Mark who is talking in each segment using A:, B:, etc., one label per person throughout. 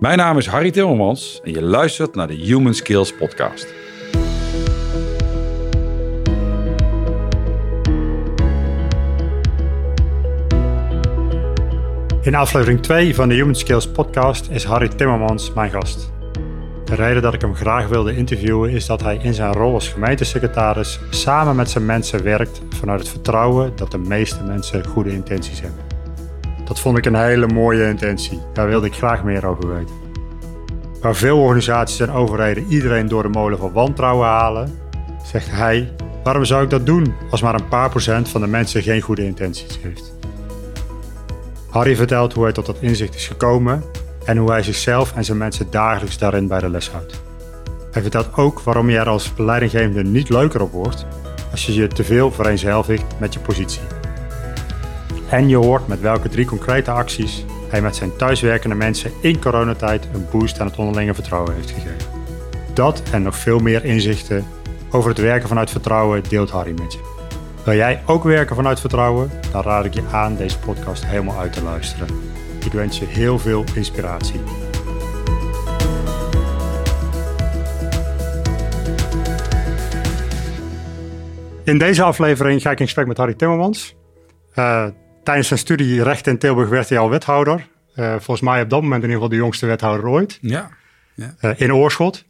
A: Mijn naam is Harry Timmermans en je luistert naar de Human Skills Podcast.
B: In aflevering 2 van de Human Skills Podcast is Harry Timmermans mijn gast. De reden dat ik hem graag wilde interviewen is dat hij in zijn rol als gemeentesecretaris samen met zijn mensen werkt vanuit het vertrouwen dat de meeste mensen goede intenties hebben. Dat vond ik een hele mooie intentie. Daar wilde ik graag meer over weten. Waar veel organisaties en overheden iedereen door de molen van wantrouwen halen, zegt hij: waarom zou ik dat doen als maar een paar procent van de mensen geen goede intenties heeft? Harry vertelt hoe hij tot dat inzicht is gekomen en hoe hij zichzelf en zijn mensen dagelijks daarin bij de les houdt. Hij vertelt ook waarom je er als leidinggevende niet leuker op wordt als je je te veel vereenzelvigt met je positie. En je hoort met welke drie concrete acties hij met zijn thuiswerkende mensen in coronatijd een boost aan het onderlinge vertrouwen heeft gegeven. Dat en nog veel meer inzichten over het werken vanuit vertrouwen deelt Harry met je. Wil jij ook werken vanuit vertrouwen? Dan raad ik je aan deze podcast helemaal uit te luisteren. Ik wens je heel veel inspiratie. In deze aflevering ga ik in gesprek met Harry Timmermans. Uh, tijdens zijn studie recht in Tilburg werd hij al wethouder. Uh, volgens mij op dat moment in ieder geval de jongste wethouder ooit.
A: Ja. ja.
B: Uh, in Oorschot.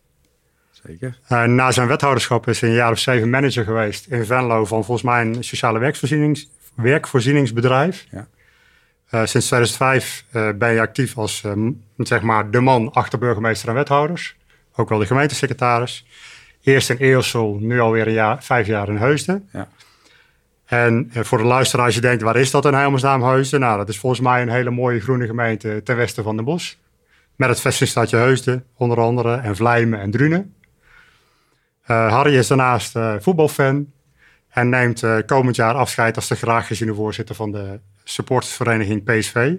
A: Zeker.
B: na zijn wethouderschap is hij een jaar of zeven manager geweest in Venlo van volgens mij een sociale werkvoorzienings, werkvoorzieningsbedrijf.
A: Ja.
B: Uh, sinds 2005 uh, ben je actief als uh, zeg maar de man achter burgemeester en wethouders. Ook wel de gemeentesecretaris. Eerst in Eersel, nu alweer een jaar, vijf jaar in Heusden.
A: Ja.
B: En voor de luisteraar, als je denkt, waar is dat in hemelsnaam Heusden? Nou, dat is volgens mij een hele mooie groene gemeente ten westen van de Bos. Met het vestingstadje Heusden, onder andere, en Vlijmen en Drunen. Harry is daarnaast voetbalfan en neemt komend jaar afscheid als de graag geziene voorzitter van de supportersvereniging PSV.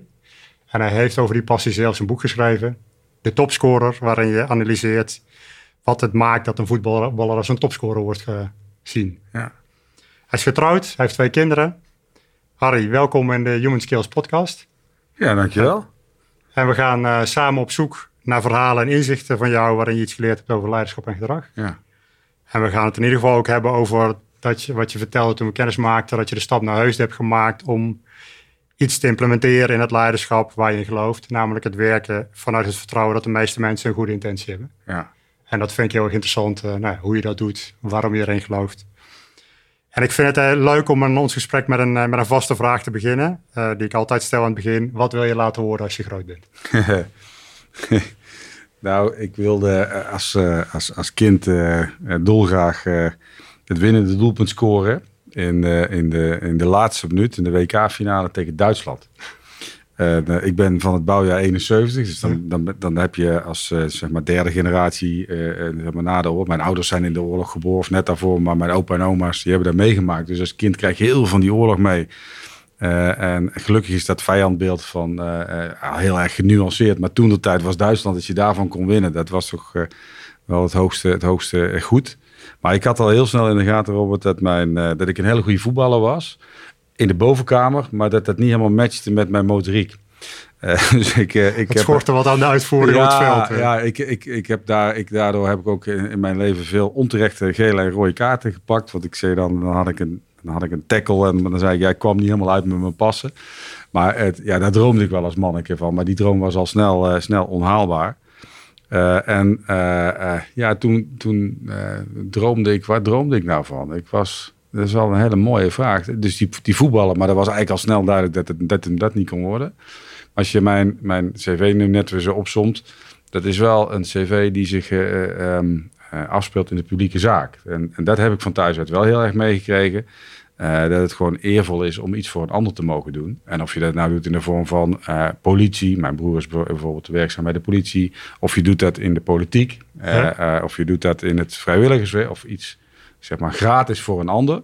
B: En hij heeft over die passie zelfs een boek geschreven. De topscorer, waarin je analyseert wat het maakt dat een voetballer als een topscorer wordt gezien.
A: Ja.
B: Hij is getrouwd, hij heeft twee kinderen. Harry, welkom in de Human Skills podcast.
A: Ja, dankjewel.
B: En we gaan uh, samen op zoek naar verhalen en inzichten van jou waarin je iets geleerd hebt over leiderschap en gedrag.
A: Ja.
B: En we gaan het in ieder geval ook hebben over dat je, wat je vertelde toen we kennis maakten, dat je de stap naar huis hebt gemaakt om iets te implementeren in het leiderschap waar je in gelooft. Namelijk het werken vanuit het vertrouwen dat de meeste mensen een goede intentie hebben.
A: Ja.
B: En dat vind ik heel erg interessant, uh, nou, hoe je dat doet, waarom je erin gelooft. En ik vind het uh, leuk om in ons gesprek met een, uh, met een vaste vraag te beginnen, die ik altijd stel aan het begin. Wat wil je laten horen als je groot bent?
A: nou, ik wilde als, als, als kind dolgraag het winnende doelpunt scoren in, in, de, in de laatste minuut in de WK-finale tegen Duitsland. Uh, ik ben van het bouwjaar 71, dus dan, dan, dan heb je als uh, zeg maar derde generatie zeg maar na de oorlog. Mijn ouders zijn in de oorlog geboren, of net daarvoor, maar mijn opa en oma's die hebben daar meegemaakt. Dus als kind krijg je heel veel van die oorlog mee. en gelukkig is dat vijandbeeld van heel erg genuanceerd. Maar toen de tijd was Duitsland, dat je daarvan kon winnen, dat was toch wel het hoogste, het hoogste goed. Maar ik had al heel snel in de gaten, Robert, dat, mijn, dat ik een hele goede voetballer was. In de bovenkamer, maar dat dat niet helemaal matchte met mijn motoriek.
B: Uh, dus ik, uh, ik het schortte wat aan de uitvoering
A: ja,
B: op het veld.
A: Ja, ik, ik, ik heb daar, ik, daardoor heb ik ook in, in, mijn leven veel onterechte gele en rode kaarten gepakt. Want ik zei dan, dan had ik een, dan had ik een tackle en dan zei ik, ja, ik kwam niet helemaal uit met mijn passen. Maar het, ja, daar droomde ik wel als manneke van. Maar die droom was al snel, uh, snel onhaalbaar. En ja, toen, toen droomde ik, waar droomde ik nou van? Ik was, dat is wel een hele mooie vraag. Dus die, die voetballen, maar dat was eigenlijk al snel duidelijk dat het dat, dat niet kon worden. Als je mijn, mijn cv nu net weer zo opzomt, dat is wel een cv die zich um, afspeelt in de publieke zaak. En, en dat heb ik van thuis uit wel heel erg meegekregen. Uh, dat het gewoon eervol is om iets voor een ander te mogen doen. En of je dat nou doet in de vorm van uh, politie. Mijn broer is bijvoorbeeld werkzaam bij de politie. Of je doet dat in de politiek. Uh, of je doet dat in het vrijwilligerswerk. Of iets zeg maar gratis voor een ander.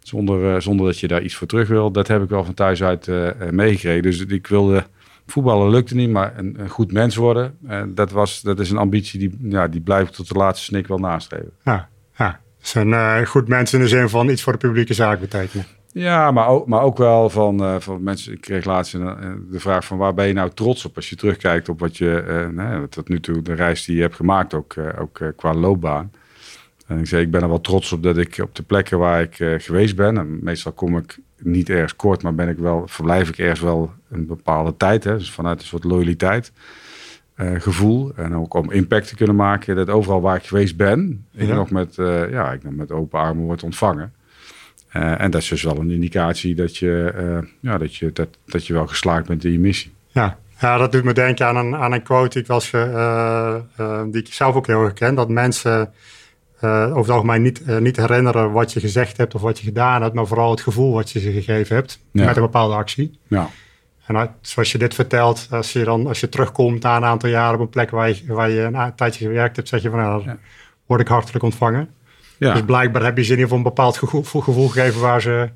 A: Zonder, zonder dat je daar iets voor terug wil. Dat heb ik wel van thuis uit meegekregen. Dus ik wilde... Voetballen lukte niet, maar een, een goed mens worden. dat, was, dat is een ambitie die, ja, die blijf ik tot de laatste snik wel nastreven.
B: Ja, ja zijn uh, goed mensen in de zin van iets voor de publieke zaak betekenen.
A: Ja, maar ook, maar ook wel van, uh, van mensen. Ik kreeg laatst de vraag van waar ben je nou trots op als je terugkijkt op wat je tot nu toe de reis die je hebt gemaakt, ook, ook qua loopbaan. En ik zei, ik ben er wel trots op dat ik op de plekken waar ik geweest ben, en meestal kom ik niet ergens kort, maar ben ik wel, verblijf ik ergens wel een bepaalde tijd. Hè, dus vanuit een soort loyaliteit. gevoel en ook om impact te kunnen maken. Dat overal waar ik geweest ben, ik nog met, ja, ik nog met open armen word ontvangen. Uh, en dat is dus wel een indicatie dat je, ja, dat, je, dat, dat je wel geslaagd bent in je missie.
B: Ja, ja dat doet me denken aan een, aan een quote die ik, was, die ik zelf ook heel erg ken. Dat mensen over het algemeen niet, niet herinneren wat je gezegd hebt of wat je gedaan hebt, maar vooral het gevoel wat je ze gegeven hebt met een bepaalde actie.
A: Ja.
B: En zoals je dit vertelt, als je, dan, als je terugkomt na een aantal jaren op een plek waar je, waar je een tijdje gewerkt hebt, zeg je van nou, ja. word ik hartelijk ontvangen. Ja. Dus blijkbaar heb je ze in ieder geval een bepaald gevoel, gevoel gegeven waar ze...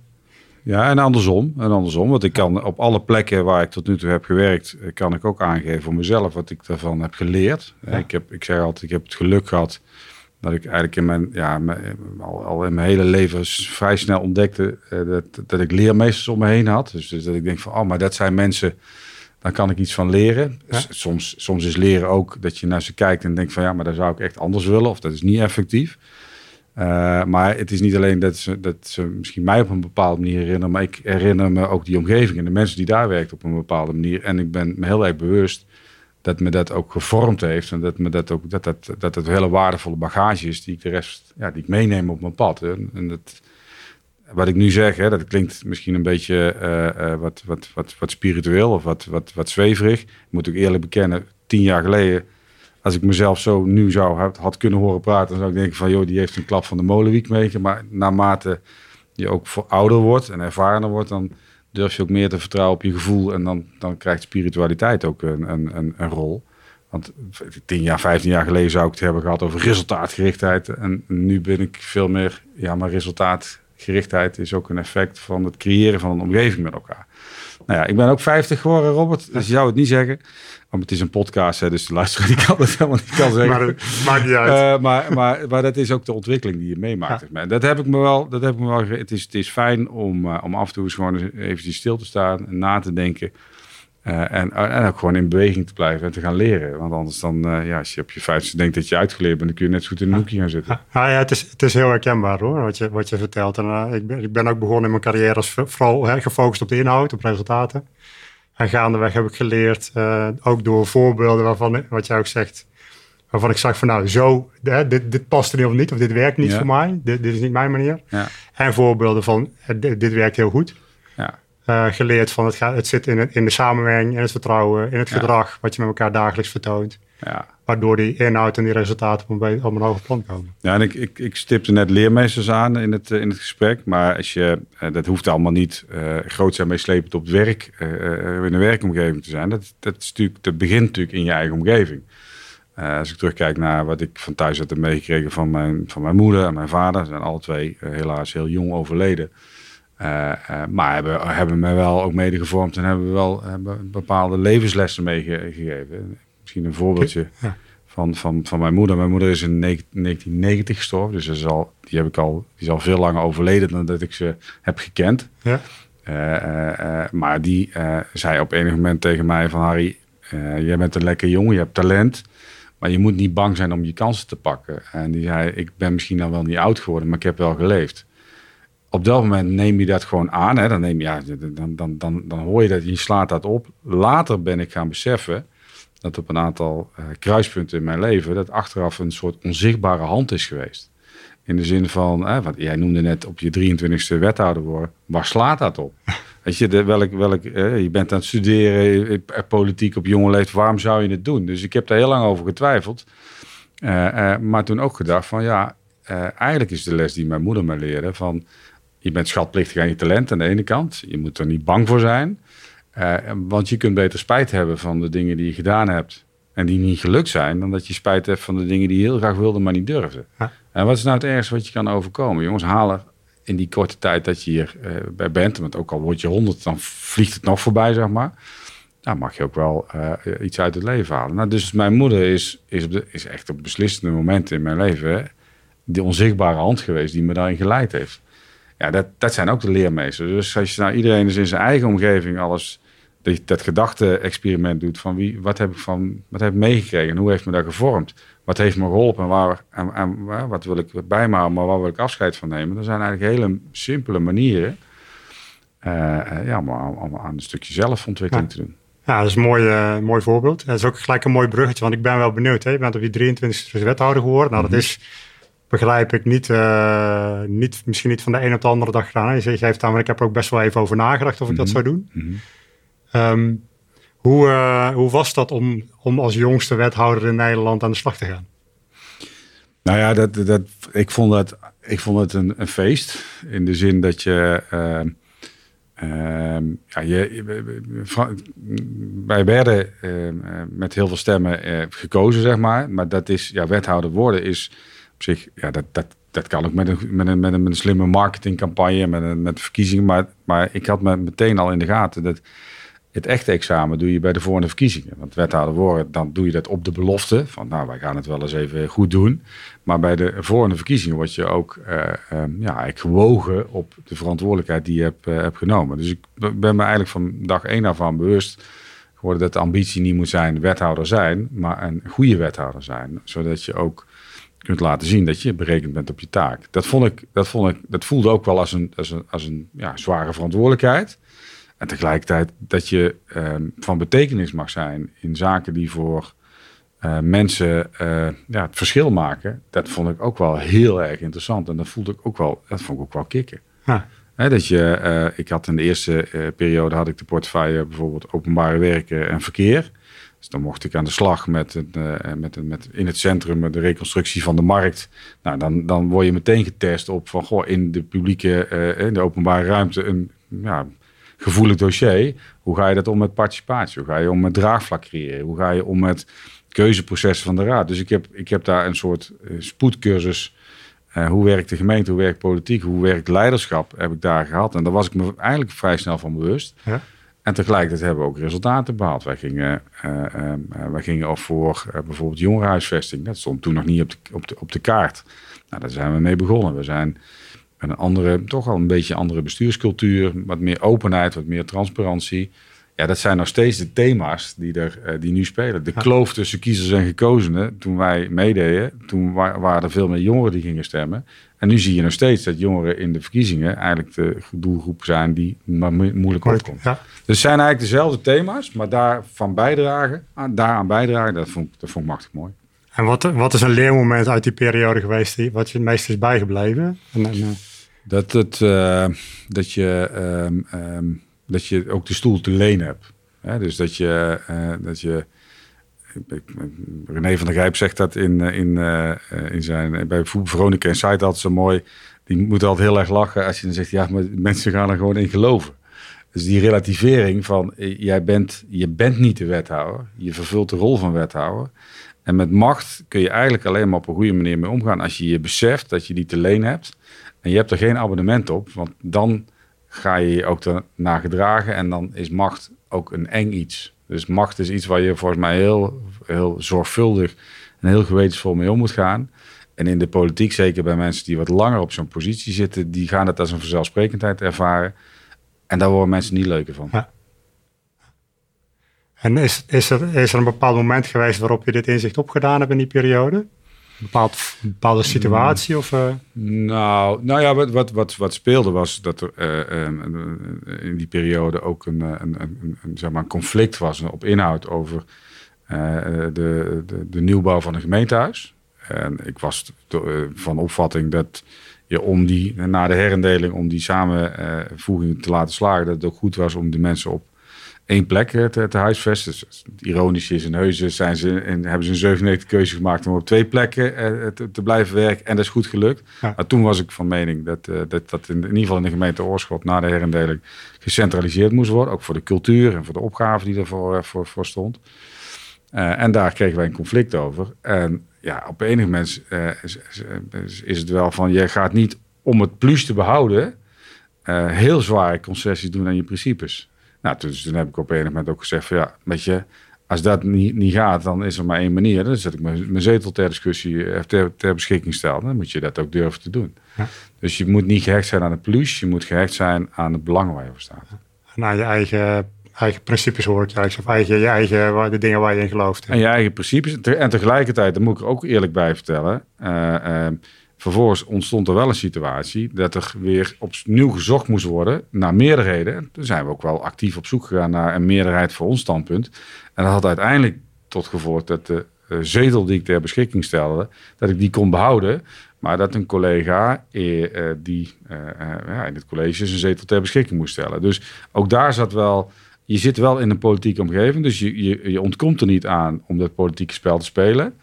A: Ja, en andersom. En andersom. Want ik kan op alle plekken waar ik tot nu toe heb gewerkt, eh, kan ik ook aangeven voor mezelf wat ik daarvan heb geleerd. Ik, heb, ik zeg altijd, ik heb het geluk gehad dat ik eigenlijk in mijn, ja, al, al in mijn hele leven vrij snel ontdekte uh, dat, dat ik leermeesters om me heen had. Dus, dus, dat ik denk van, oh, maar dat zijn mensen, daar kan ik iets van leren. Soms, soms is leren ook dat je naar ze kijkt en denkt van, ja, maar daar zou ik echt anders willen. Of dat is niet effectief. Uh, maar het is niet alleen dat ze, dat ze misschien mij op een bepaalde manier herinneren, maar ik herinner me ook die omgeving en de mensen die daar werken op een bepaalde manier. En ik ben me heel erg bewust dat me dat ook gevormd heeft en dat me dat ook dat dat, dat het hele waardevolle bagage is die ik de rest ja, die ik meeneem op mijn pad. En, dat, wat ik nu zeg, hè, dat klinkt misschien een beetje uh, wat, wat, wat, wat spiritueel of wat, wat, wat zweverig. Ik moet ook eerlijk bekennen, tien jaar geleden als ik mezelf zo nu zou had, kunnen horen praten, dan zou ik denken van, joh, die heeft een klap van de molenwiek mee. Maar naarmate je ook voor ouder wordt en ervarener wordt, dan durf je ook meer te vertrouwen op je gevoel. En dan, dan krijgt spiritualiteit ook een, een, een, rol. Want tien jaar, vijftien jaar geleden zou ik het hebben gehad over resultaatgerichtheid. En nu ben ik veel meer, ja, maar resultaatgerichtheid is ook een effect van het creëren van een omgeving met elkaar. Nou ja, ik ben ook 50 geworden, Robert. Dus je zou het niet zeggen. Maar het is een podcast, hè, dus de luisteraar die kan het helemaal niet kan zeggen.
B: maar maakt niet uit.
A: Uh, maar, maar, maar dat is ook de ontwikkeling die je meemaakt. Ja. Dat heb ik me wel. Dat heb ik me wel het, is, het is fijn om, uh, om af en toe eens gewoon even stil te staan en na te denken. Uh, en, en ook gewoon in beweging te blijven en te gaan leren. Want anders dan, ja, als je op je vijfste denkt dat je uitgeleerd bent, dan kun je net zo goed in een hoekje gaan zitten.
B: Ja, ja, het, is, het is heel herkenbaar hoor, wat je, wat je vertelt. En, ik, ben, ik ben ook begonnen in mijn carrière als vooral hè, gefocust op de inhoud, op resultaten. En gaandeweg heb ik geleerd, uh, ook door voorbeelden waarvan, wat jij ook zegt, waarvan ik zag van nou, zo, hè, dit, dit past er niet, of dit werkt niet voor mij, dit, dit, is niet mijn manier.
A: Ja.
B: En voorbeelden van, dit, dit werkt heel goed.
A: Ja.
B: Uh, geleerd van, het, gaat, het zit in, het, in de samenwerking, in het vertrouwen, in het gedrag, wat je met elkaar dagelijks vertoont.
A: Ja.
B: Waardoor die inhoud en die resultaten op een, op een hoger plan komen.
A: Ja, en ik, ik, ik stipte net leermeesters aan in het, in het gesprek. Maar als je, eh, dat hoeft allemaal niet uh, groot zijn meeslepend op het werk, in een werkomgeving te zijn. Dat, dat, is natuurlijk, dat begint natuurlijk in je eigen omgeving. als ik terugkijk naar wat ik van thuis had meegekregen van mijn, van mijn moeder en mijn vader. Zijn alle twee helaas heel jong overleden. maar hebben, hebben me wel ook mede gevormd en hebben wel bepaalde levenslessen meegegeven misschien een voorbeeldje van, van, van mijn moeder. Mijn moeder is in 1990 gestorven, dus is al, die, heb ik al, die is al veel langer overleden dan dat ik ze heb gekend.
B: Ja.
A: Uh, uh, maar die zei op enig moment tegen mij van Harry, jij bent een lekker jongen, je hebt talent, maar je moet niet bang zijn om je kansen te pakken. En die zei, ik ben misschien dan wel niet oud geworden, maar ik heb wel geleefd. Op dat moment neem je dat gewoon aan. Hè? Dan, neem je, ja, dan, dan, dan, dan hoor je dat, je slaat dat op. Later ben ik gaan beseffen dat op een aantal uh, kruispunten in mijn leven dat achteraf een soort onzichtbare hand is geweest. In de zin van, eh, wat jij noemde net op je 23e wethouder worden, waar slaat dat op? Weet je, de, welk, welk, eh, je bent aan het studeren, eh, politiek op jonge leeftijd, waarom zou je het doen? Dus ik heb daar heel lang over getwijfeld. Uh, uh, maar toen ook gedacht van, ja, eigenlijk is de les die mijn moeder me leerde van, je bent schatplichtig aan je talent aan de ene kant. Je moet er niet bang voor zijn. Uh, want je kunt beter spijt hebben van de dingen die je gedaan hebt en die niet gelukt zijn, dan dat je spijt hebt van de dingen die je heel graag wilde, maar niet durfde. En wat is nou het ergste wat je kan overkomen? Jongens, halen in die korte tijd dat je hier uh, bij bent, want ook al word je honderd, dan vliegt het nog voorbij, zeg maar. Dan mag je ook wel uh, iets uit het leven halen. Nou, dus mijn moeder is, is, op de, is echt op beslissende momenten in mijn leven hè, die onzichtbare hand geweest die me daarin geleid heeft. Ja, dat, dat zijn ook de leermeesters. Dus als je nou iedereen is in zijn eigen omgeving alles dat, dat gedachte-experiment doet van wie, wat heb ik van, wat heb ik meegekregen en hoe heeft me dat gevormd? Wat heeft me geholpen en, waar, en, en wat wil ik bij me maar waar wil ik afscheid van nemen? Dat zijn eigenlijk hele simpele manieren uh, ja, om, om, aan een stukje zelfontwikkeling te doen.
B: Ja, dat is een mooi, uh, mooi voorbeeld. Dat is ook gelijk een mooi bruggetje, want ik ben wel benieuwd. Hè? Je bent op je 23 wethouder geworden. Nou, dat mhm. is, begrijp ik, niet, uh, niet, misschien niet van de een op de andere dag gedaan. Je zegt, geeft aan, maar ik heb er ook best wel even over nagedacht of ik dat mhm. zou doen. Mm hoe, uh, hoe was dat om, om als jongste wethouder in Nederland aan de slag te gaan?
A: Nou ja, dat, dat, ik vond het, ik vond het een, een feest. In de zin dat je. Uh, uh, ja, je, wij werden uh, met heel veel stemmen gekozen, zeg maar. Maar dat is, ja, wethouder worden is op zich, ja, dat, dat, dat kan ook met een, met een, met een, met een slimme marketingcampagne, met, een, met verkiezingen. Maar, maar ik had me meteen al in de gaten dat het echte examen doe je bij de volgende verkiezingen. Want wethouder worden, dan doe je dat op de belofte. Van nou, wij gaan het wel eens even goed doen. Maar bij de volgende verkiezingen word je ook uh, um, ja, eigenlijk gewogen op de verantwoordelijkheid die je hebt, uh, hebt genomen. Dus ik ben me eigenlijk van dag één af aan bewust geworden dat de ambitie niet moet zijn wethouder zijn, maar een goede wethouder zijn. Zodat je ook kunt laten zien dat je berekend bent op je taak. Dat, vond ik, dat, vond ik, dat voelde ook wel als een, als een, als een ja, zware verantwoordelijkheid. En tegelijkertijd dat je ehm, van betekenis mag zijn in zaken die voor uh, mensen uh, ja, het verschil maken. Dat vond ik ook wel heel erg interessant. En dat voelde ik ook wel, dat vond ik ook wel kicken. dat je, uh, ik had in de eerste periode had ik de portefeuille bijvoorbeeld openbare werken en verkeer. Dus dan mocht ik aan de slag met, het, met, met in het centrum de reconstructie van de markt. Nou, dan, dan word je meteen getest op van goh, in de publieke, in de openbare ruimte een ja, gevoelig dossier. Hoe ga je dat om met participatie? Hoe ga je om met draagvlak creëren? Hoe ga je om met keuzeprocessen van de raad? Dus ik heb, ik heb daar een soort uh, spoedcursus. Uh, hoe werkt de gemeente? Hoe werkt politiek? Hoe werkt leiderschap? Heb ik daar gehad. En daar was ik me eigenlijk vrij snel van bewust. Ja. En tegelijkertijd hebben we ook resultaten behaald. Wij gingen, uh, wij gingen ook voor bijvoorbeeld jongerenhuisvesting. Dat stond toen nog niet op de, op de, op de kaart. Nou, daar zijn we mee begonnen. We zijn met een andere, toch wel een beetje andere bestuurscultuur, wat meer openheid, wat meer transparantie. Ja, dat zijn nog steeds de thema's die, er, uh, die nu spelen. De kloof tussen kiezers en gekozenen, toen wij meededen, toen waren er veel meer jongeren die gingen stemmen. En nu zie je nog steeds dat jongeren in de verkiezingen eigenlijk de doelgroep zijn die maar moeilijk opkomt. Ja. Dus het zijn eigenlijk dezelfde thema's, maar daarvan bijdragen, daaraan bijdragen, dat vond, dat vond ik machtig mooi.
B: En wat, wat is een leermoment uit die periode geweest die, wat je het meest is bijgebleven? En,
A: en, uh... Dat, het, uh, dat, je, um, um, dat je ook de stoel te leen hebt. Hè? Dus dat je, uh, dat je René van der Grijp zegt dat in, in, in zijn, bij Veronica Insight altijd zo mooi. Die moet altijd heel erg lachen als je dan zegt, ja, maar mensen gaan er gewoon in geloven. Dus die relativering van, jij bent, je bent niet de wethouder. Je vervult de rol van wethouder. En met macht kun je eigenlijk alleen maar op een goede manier mee omgaan als je je beseft dat je die te leen hebt. En je hebt er geen abonnement op, want dan ga je je ook ernaar gedragen en dan is macht ook een eng iets. Dus macht is iets waar je volgens mij heel, heel zorgvuldig en heel gewetensvol mee om moet gaan. En in de politiek, zeker bij mensen die wat langer op zo'n positie zitten, die gaan het als een vanzelfsprekendheid ervaren. En daar worden mensen niet leuker van. Ja.
B: En is, is, er, is er een bepaald moment geweest waarop je dit inzicht opgedaan hebt in die periode? Een, bepaald, bepaalde situatie? Of, uh...
A: Nou, nou ja, wat, wat, wat, wat speelde was dat er uh, in die periode ook een, een, een, een, zeg maar een conflict was op inhoud over de, de, de, nieuwbouw van een gemeentehuis. En ik was van opvatting dat je om die, na de herindeling, om die samenvoeging te laten slagen, dat het ook goed was om de mensen op één plek te, te huisvesten. Dus, ironisch is, in Heuzen zijn ze, en hebben ze een 97 keuze gemaakt om op twee plekken eh, te, te, blijven werken. En dat is goed gelukt. Maar toen was ik van mening dat uh, dat, dat in, in, ieder geval in de gemeente Oorschot na de herindeling gecentraliseerd moest worden. Ook voor de cultuur en voor de opgave die ervoor voor, voor stond. Uh, en daar kregen wij een conflict over. En ja, op enig moment is, is, is, het wel van, je gaat niet om het plus te behouden... heel zware concessies doen aan je principes. Nou, dus toen heb ik op een moment ook gezegd van ja, weet je, Als dat niet, niet gaat, dan is er maar één manier. Dan zet ik mijn, mijn zetel ter discussie eh, ter, ter beschikking stellen. Dan moet je dat ook durven te doen.
B: Ja.
A: Dus je moet niet gehecht zijn aan het plus. Je moet gehecht zijn aan het belang waar je voor staat.
B: Naar je eigen, eigen principes hoor ik juist. Of eigen, je eigen, de dingen waar je in gelooft.
A: En je eigen principes. En tegelijkertijd, daar moet ik er ook eerlijk bij vertellen. eh, eh, vervolgens ontstond er wel een situatie dat er weer opnieuw gezocht moest worden naar meerderheden. En toen zijn we ook wel actief op zoek gegaan naar een meerderheid voor ons standpunt. En dat had uiteindelijk tot gevolg dat de eh, zetel die ik ter beschikking stelde, dat ik die kon behouden. Maar dat een collega eh, eh, die in het college zijn zetel ter beschikking moest stellen. Dus ook daar zat wel je zit wel in een politieke omgeving, dus je, je, je ontkomt er niet aan om dat politieke spel te spelen.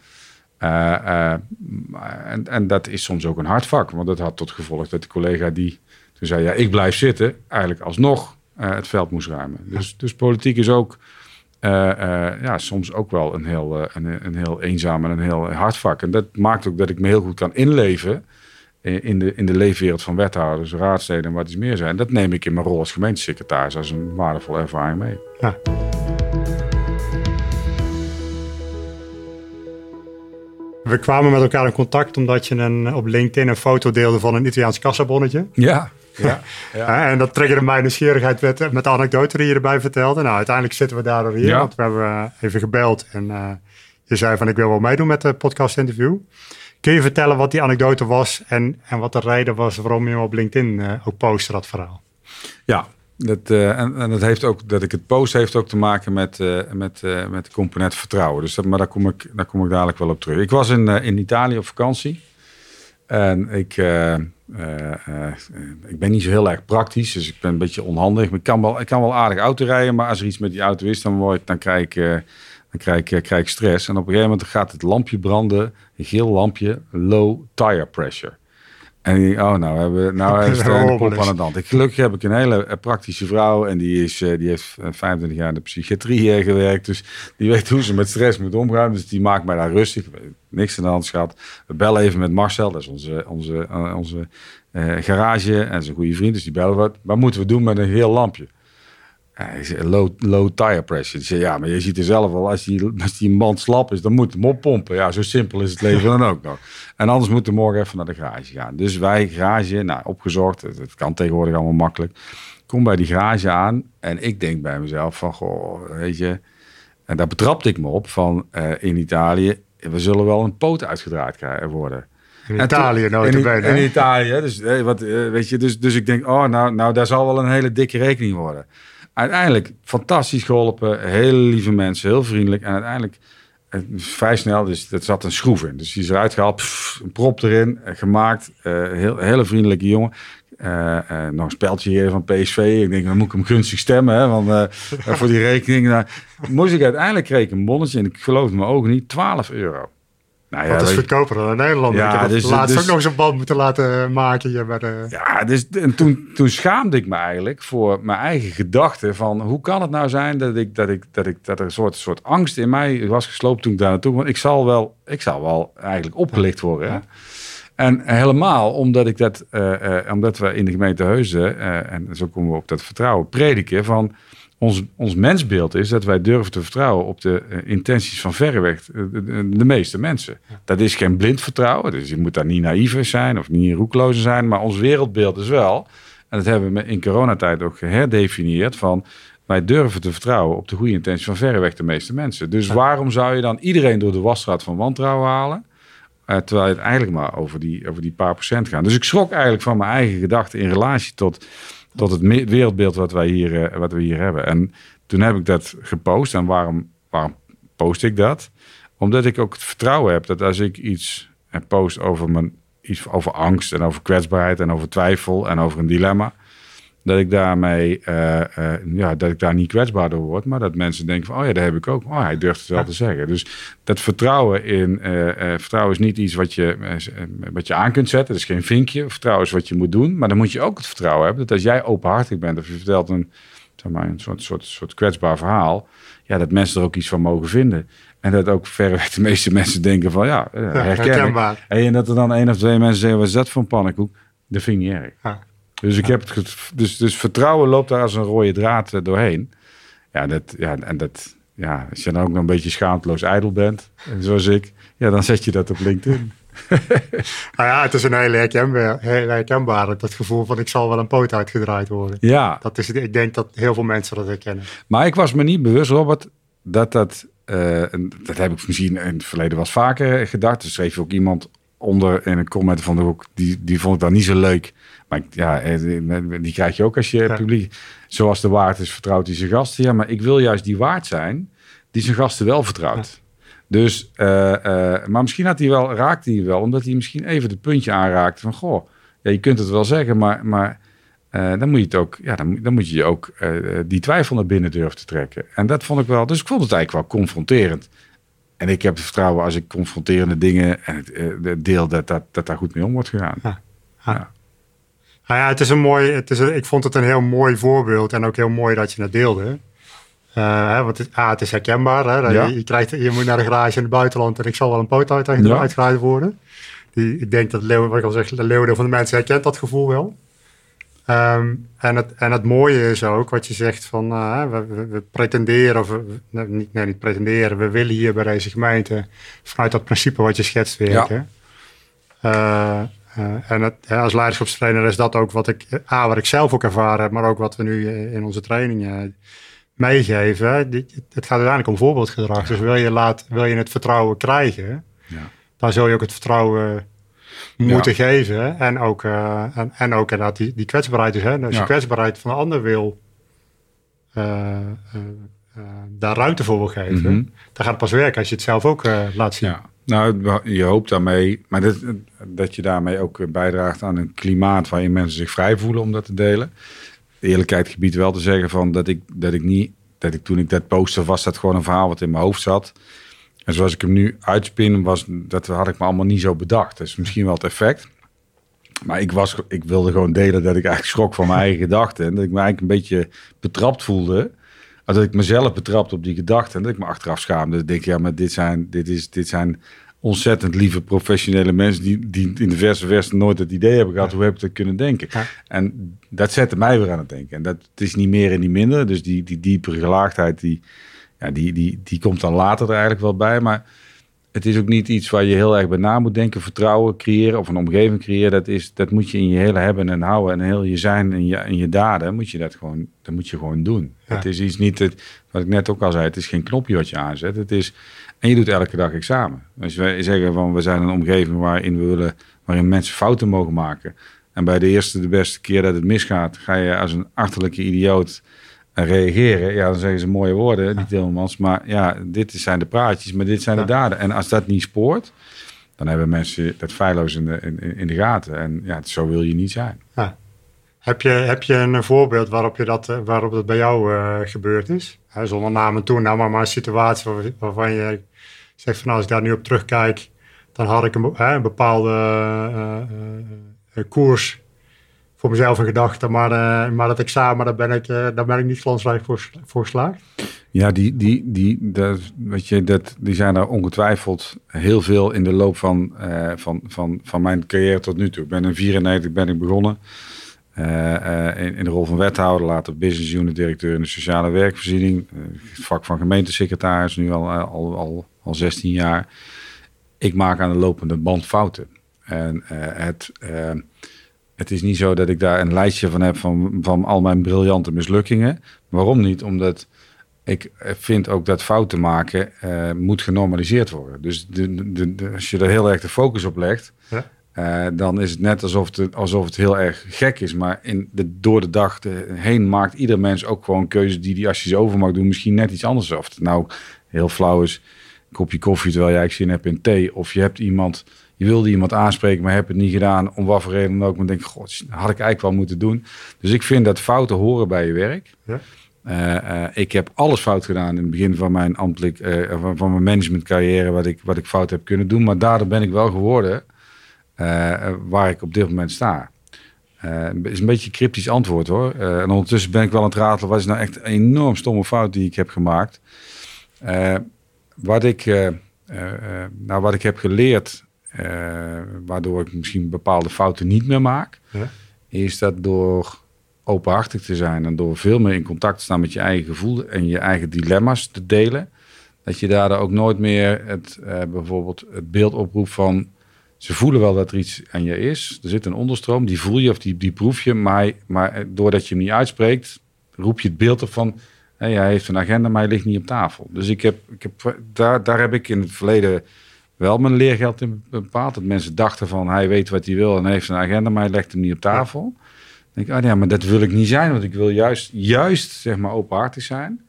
A: Eh, eh, en, en dat is soms ook een hard vak, want dat had tot gevolg dat de collega die toen zei, ja, ik blijf zitten, eigenlijk alsnog eh, het veld moest ruimen. Dus, dus politiek is ook ja, soms ook wel een heel, een, een heel eenzaam en een heel hard vak. En dat maakt ook dat ik me heel goed kan inleven in de, in de leefwereld van wethouders, raadsleden en wat iets meer zijn. Dat neem ik in mijn rol als gemeentesecretaris als een waardevolle ervaring mee.
B: Ja. We kwamen met elkaar in contact omdat je een, op LinkedIn een foto deelde van een Italiaans kassabonnetje.
A: Ja, ja, ja.
B: Hè, en dat triggerde mijn nieuwsgierigheid met, met de anekdote die je erbij vertelde. Nou, uiteindelijk zitten we daardoor hier,
A: Ja.
B: want we hebben eh, even gebeld. En eh, je zei van, ik wil wel meedoen met de podcast interview. Kun je vertellen wat die anekdote was en, en wat de reden was waarom je hem op LinkedIn eh, ook postte, dat verhaal?
A: Ja, dat, eh, en, dat heeft ook dat ik het post heeft ook te maken met, eh, met, eh, met de component vertrouwen. Dus maar daar kom, ik, daar kom ik dadelijk wel op terug. Ik was in, in Italië op vakantie. En ik, ik ben niet zo heel erg praktisch, dus ik ben een beetje onhandig. Ik kan wel, ik kan wel aardig auto rijden, maar als er iets met die auto is, dan, word ik, dan, krijg, ik, dan krijg, ik, krijg ik stress. En op een gegeven moment gaat het lampje branden, een geel lampje, low tire pressure. En denk, oh, nou, hebben, nou is een pop aan het hand. Ik, gelukkig heb ik een hele eh, praktische vrouw en die, is, eh, die heeft eh, 25 jaar in de psychiatrie eh, gewerkt. Dus die weet hoe ze met stress moet omgaan. Dus die maakt mij daar rustig. Niks aan de hand. We bellen even met Marcel, dat is onze, onze, eh, onze eh, garage en zijn goede vriend. Dus die bellen wat. Wat moeten we doen met een heel lampje? Ja, low, low tire pressure. Zei, ja, maar je ziet er zelf al, als die, als die man slap is, dan moet hem oppompen. Ja, zo simpel is het leven dan ook nog. En anders moeten we morgen even naar de garage gaan. Dus wij, garage, nou, opgezocht. Het, het kan tegenwoordig allemaal makkelijk. Kom bij die garage aan en ik denk bij mezelf van, goh, weet je... En daar betrapte ik me op van, eh, in Italië, we zullen wel een poot uitgedraaid krijgen worden.
B: In Italië nooit
A: in, in Italië, dus, eh, wat, eh, weet je, dus, dus ik denk, oh, nou, nou, daar zal wel een hele dikke rekening worden. Uiteindelijk fantastisch geholpen, hele lieve mensen, heel vriendelijk. En uiteindelijk vrij snel, dus dat zat een schroef in. Dus die is eruit gehaald, een prop erin, eh, gemaakt. eh, heel, hele vriendelijke jongen. Eh, nog een speltje hier van PSV. Ik denk, dan moet ik hem gunstig stemmen, hè, want, voor die rekening. Nou, moest ik uiteindelijk kreeg ik een bonnetje, en ik geloof mijn ogen niet, 12 euro. Nou
B: Dat is
A: je-
B: goedkoper dan in Nederland.
A: Ja,
B: ik heb
A: dus-
B: laatst
A: dus-
B: ook nog eens een band moeten laten maken hier bij de...
A: Ja, dus, en toen, toen schaamde ik me eigenlijk voor mijn eigen gedachten van hoe kan het nou zijn dat, ik, dat, ik, dat, ik, dat er een soort, soort angst in mij was gesloopt toen ik daar naartoe want ik zal wel, ik zal wel eigenlijk opgelicht worden. En helemaal omdat ik dat, eh, eh, omdat we in de gemeente Heusden, eh, en zo komen we op dat vertrouwen, prediken van ons, ons mensbeeld is dat wij durven te vertrouwen op de eh, intenties van verreweg eh, de, meeste mensen. Dat is geen blind vertrouwen, dus je moet daar niet naïef zijn of niet roekloos zijn, maar ons wereldbeeld is wel, en dat hebben we in coronatijd ook geherdefinieerd, van wij durven te vertrouwen op de goede intenties van verreweg de meeste mensen. Dus waarom zou je dan iedereen door de wasstraat van wantrouwen halen? Eh, terwijl het eigenlijk maar over die, over die paar procent gaat. Dus ik schrok eigenlijk van mijn eigen gedachten in relatie tot, tot het wereldbeeld wat, wij hier, eh, wat we hier hebben. En toen heb ik dat gepost. En waarom, waarom post ik dat? Omdat ik ook het vertrouwen heb dat als ik iets eh, post over, mijn, iets over angst en over kwetsbaarheid en over twijfel en over een dilemma, dat ik daarmee, eh, eh, ja, dat ik daar niet kwetsbaar door word, maar dat mensen denken van, oh ja, dat heb ik ook. Oh, hij durft het wel te zeggen. Dus dat vertrouwen in, eh, vertrouwen is niet iets wat je, wat je aan kunt zetten. Het is geen vinkje. Vertrouwen is wat je moet doen. Maar dan moet je ook het vertrouwen hebben dat als jij openhartig bent of je vertelt een, zeg maar, een soort, soort, soort kwetsbaar verhaal, ja, dat mensen er ook iets van mogen vinden. En dat ook verreweg de meeste mensen denken van, ja,
B: herkenbaar.
A: En dat er dan één of twee mensen zeggen, wat is dat voor een pannenkoek? Dat vind ik niet erg.
B: Ja.
A: Dus, ik heb het, dus, dus vertrouwen loopt daar als een rode draad eh, doorheen. Ja, dat, ja, en dat, ja, als je dan ook nog een beetje schaamteloos ijdel bent, zoals ik, ja, dan zet je dat op LinkedIn.
B: nou ja, het is een hele herkenbaar, heel herkenbaar, dat gevoel van ik zal wel een poot uitgedraaid worden.
A: Ja.
B: Dat is, ik denk dat heel veel mensen dat herkennen.
A: Maar ik was me niet bewust, Robert, dat dat, uh, dat heb ik misschien in het verleden was vaker gedacht. Er schreef ook iemand onder in een comment van de hoek, die, die vond ik dan niet zo leuk. Maar ja, eh, die krijg je ook als je publiek, zoals de waard is, vertrouwt hij zijn gasten. Ja, maar ik wil juist die waard zijn die zijn gasten wel vertrouwt. Dus, uh, uh, maar misschien had hij wel, raakte hij wel, omdat hij misschien even het puntje aanraakte van, goh, ja, je kunt het wel zeggen, maar, maar uh, dan moet je het ook, ja, dan, dan moet je ook die twijfel naar binnen durven te trekken. En dat vond ik wel, dus ik vond het eigenlijk wel confronterend. En ik heb het vertrouwen als ik confronterende dingen en het, deel dat, dat, dat daar goed mee om wordt gegaan. Ja.
B: ja. Nou ja, het is een mooi, het is ik vond het een heel mooi voorbeeld en ook heel mooi dat je het deelde. Uh, hè, want het, ah, het is herkenbaar. Hè? Je, je, krijgt, je moet naar de garage in het buitenland en ik zal wel een poot uit, ja. uitgeraaid worden. Die, ik denk dat leeuw, wat ik al zeg, de leeuwendeel van de mensen herkent dat gevoel wel. Um, en, het, en het mooie is ook wat je zegt van uh, we, pretenderen, of we, nee, niet, nee, niet pretenderen, we willen hier bij deze gemeente vanuit dat principe wat je schetst werken. Ja. Uh, en het, als leiderschapstrainer is dat ook wat ik, A, wat ik zelf ook ervaren heb, maar ook wat we nu in onze trainingen meegeven. Het gaat uiteindelijk om voorbeeldgedrag. Dus wil je, laat, wil je het vertrouwen krijgen, ja. dan zul je ook het vertrouwen moeten geven. En ook, uh, en, en, ook inderdaad die, die kwetsbaarheid. Dus, hè, als je kwetsbaarheid van de ander wil, uh, uh, daar ruimte voor wil geven, mhm. dan gaat het pas werken als je het zelf ook laat zien. Ja.
A: Nou, je hoopt daarmee, maar dat, dat je daarmee ook bijdraagt aan een klimaat waarin mensen zich vrij voelen om dat te delen eerlijkheid gebied wel te zeggen van dat ik, dat ik niet, dat ik toen ik dat poster was, dat gewoon een verhaal wat in mijn hoofd zat. En zoals ik hem nu uitspin, was, dat had ik me allemaal niet zo bedacht. Dat is misschien wel het effect. Maar ik, was, ik wilde gewoon delen dat ik eigenlijk schrok van mijn eigen gedachten. En dat ik me eigenlijk een beetje betrapt voelde. Dat ik mezelf betrapte op die gedachten. En dat ik me achteraf schaamde. Dat ik denk, ja, maar dit zijn, dit is, dit zijn ontzettend lieve professionele mensen die, die in de verse verse nooit het idee hebben gehad. Hoe heb ik dat kunnen denken? En dat zette mij weer aan het denken. En dat het is niet meer en niet minder. Dus die, die diepere gelaagdheid, die, ja, die, die, die komt dan later er eigenlijk wel bij. Maar het is ook niet iets waar je heel erg bij na moet denken. Vertrouwen creëren of een omgeving creëren. Dat, is, dat moet je in je hele hebben en houden. En heel je zijn en je, en je daden. Moet je dat, gewoon, dat moet je gewoon doen. Het is iets niet, het, wat ik net ook al zei. Het is geen knopje wat je aanzet. Het is en je doet elke dag examen. Als wij zeggen van we zijn een omgeving waarin we willen, waarin mensen fouten mogen maken. En bij de eerste, de beste keer dat het misgaat, ga je als een achterlijke idioot eh, reageren. Ja, dan zeggen ze mooie woorden, niet helemaal. Maar ja, dit zijn de praatjes, maar dit zijn de daden. En als dat niet spoort, dan hebben mensen dat feilloos in de, in, in de gaten. En ja, zo wil je niet zijn. Ja.
B: Heb je, heb je een voorbeeld waarop, je dat, waarop dat bij jou uh, gebeurd is? He, zonder namen toe, nou maar, maar een situatie waarvan je zegt van nou, als ik daar nu op terugkijk, dan had ik een, een bepaalde uh, uh, koers voor mezelf gedachten. Maar, maar dat examen, daar ben ik, daar ben ik niet glansrijk voor, voor geslaagd.
A: Ja, die, die, die, dat, weet je, dat, die zijn er ongetwijfeld heel veel in de loop van, van, van, van mijn carrière tot nu toe. Ik ben in 94 ben ik begonnen. in, in, de rol van wethouder, later business unit directeur in de sociale werkvoorziening. vak van gemeentesecretaris, nu al, al, al al 16 jaar. Ik maak aan de lopende band fouten. En het, het is niet zo dat ik daar een lijstje van heb van, van al mijn briljante mislukkingen. Waarom niet? Omdat ik vind ook dat fouten maken uh, moet genormaliseerd worden. Dus de, de, de, als je er heel erg de focus op legt, ja. Uh, dan is het net alsof het, alsof het heel erg gek is. Maar in de, door de dag heen maakt ieder mens ook gewoon keuzes die die als je ze over mag doen, misschien net iets anders. Of het nou heel flauw is kopje koffie terwijl jij zin hebt in thee. Of je hebt iemand, je wilde iemand aanspreken, maar hebt het niet gedaan. Om wat voor reden dan ook. Maar denk, god, had ik eigenlijk wel moeten doen. Dus ik vind dat fouten horen bij je werk. Ja. Uh, uh, ik heb alles fout gedaan in het begin van mijn ambtelijk, uh, van, van, mijn managementcarrière, wat ik, wat ik fout heb kunnen doen. Maar daardoor ben ik wel geworden waar ik op dit moment sta. is een beetje een cryptisch antwoord hoor. en ondertussen ben ik wel aan het ratelen. Wat is nou echt een enorm stomme fout die ik heb gemaakt? wat ik, nou, wat ik heb geleerd, waardoor ik misschien bepaalde fouten niet meer maak, ja. is dat door openhartig te zijn en door veel meer in contact te staan met je eigen gevoel en je eigen dilemma's te delen, dat je daardoor ook nooit meer het, eh, bijvoorbeeld het beeld oproept van ze voelen wel dat er iets aan je is. Er zit een onderstroom, die voel je of die, die proef je, maar, maar eh, doordat je hem niet uitspreekt, roep je het beeld op van hey, hij heeft een agenda, maar hij ligt niet op tafel. Dus ik heb, ik heb, daar, daar heb ik in het verleden wel mijn leergeld in bepaald. Dat mensen dachten van hij weet wat hij wil en heeft een agenda, maar hij legt hem niet op tafel. Dan denk ik, oh ja, maar dat wil ik niet zijn, want ik wil juist, juist zeg maar openhartig zijn.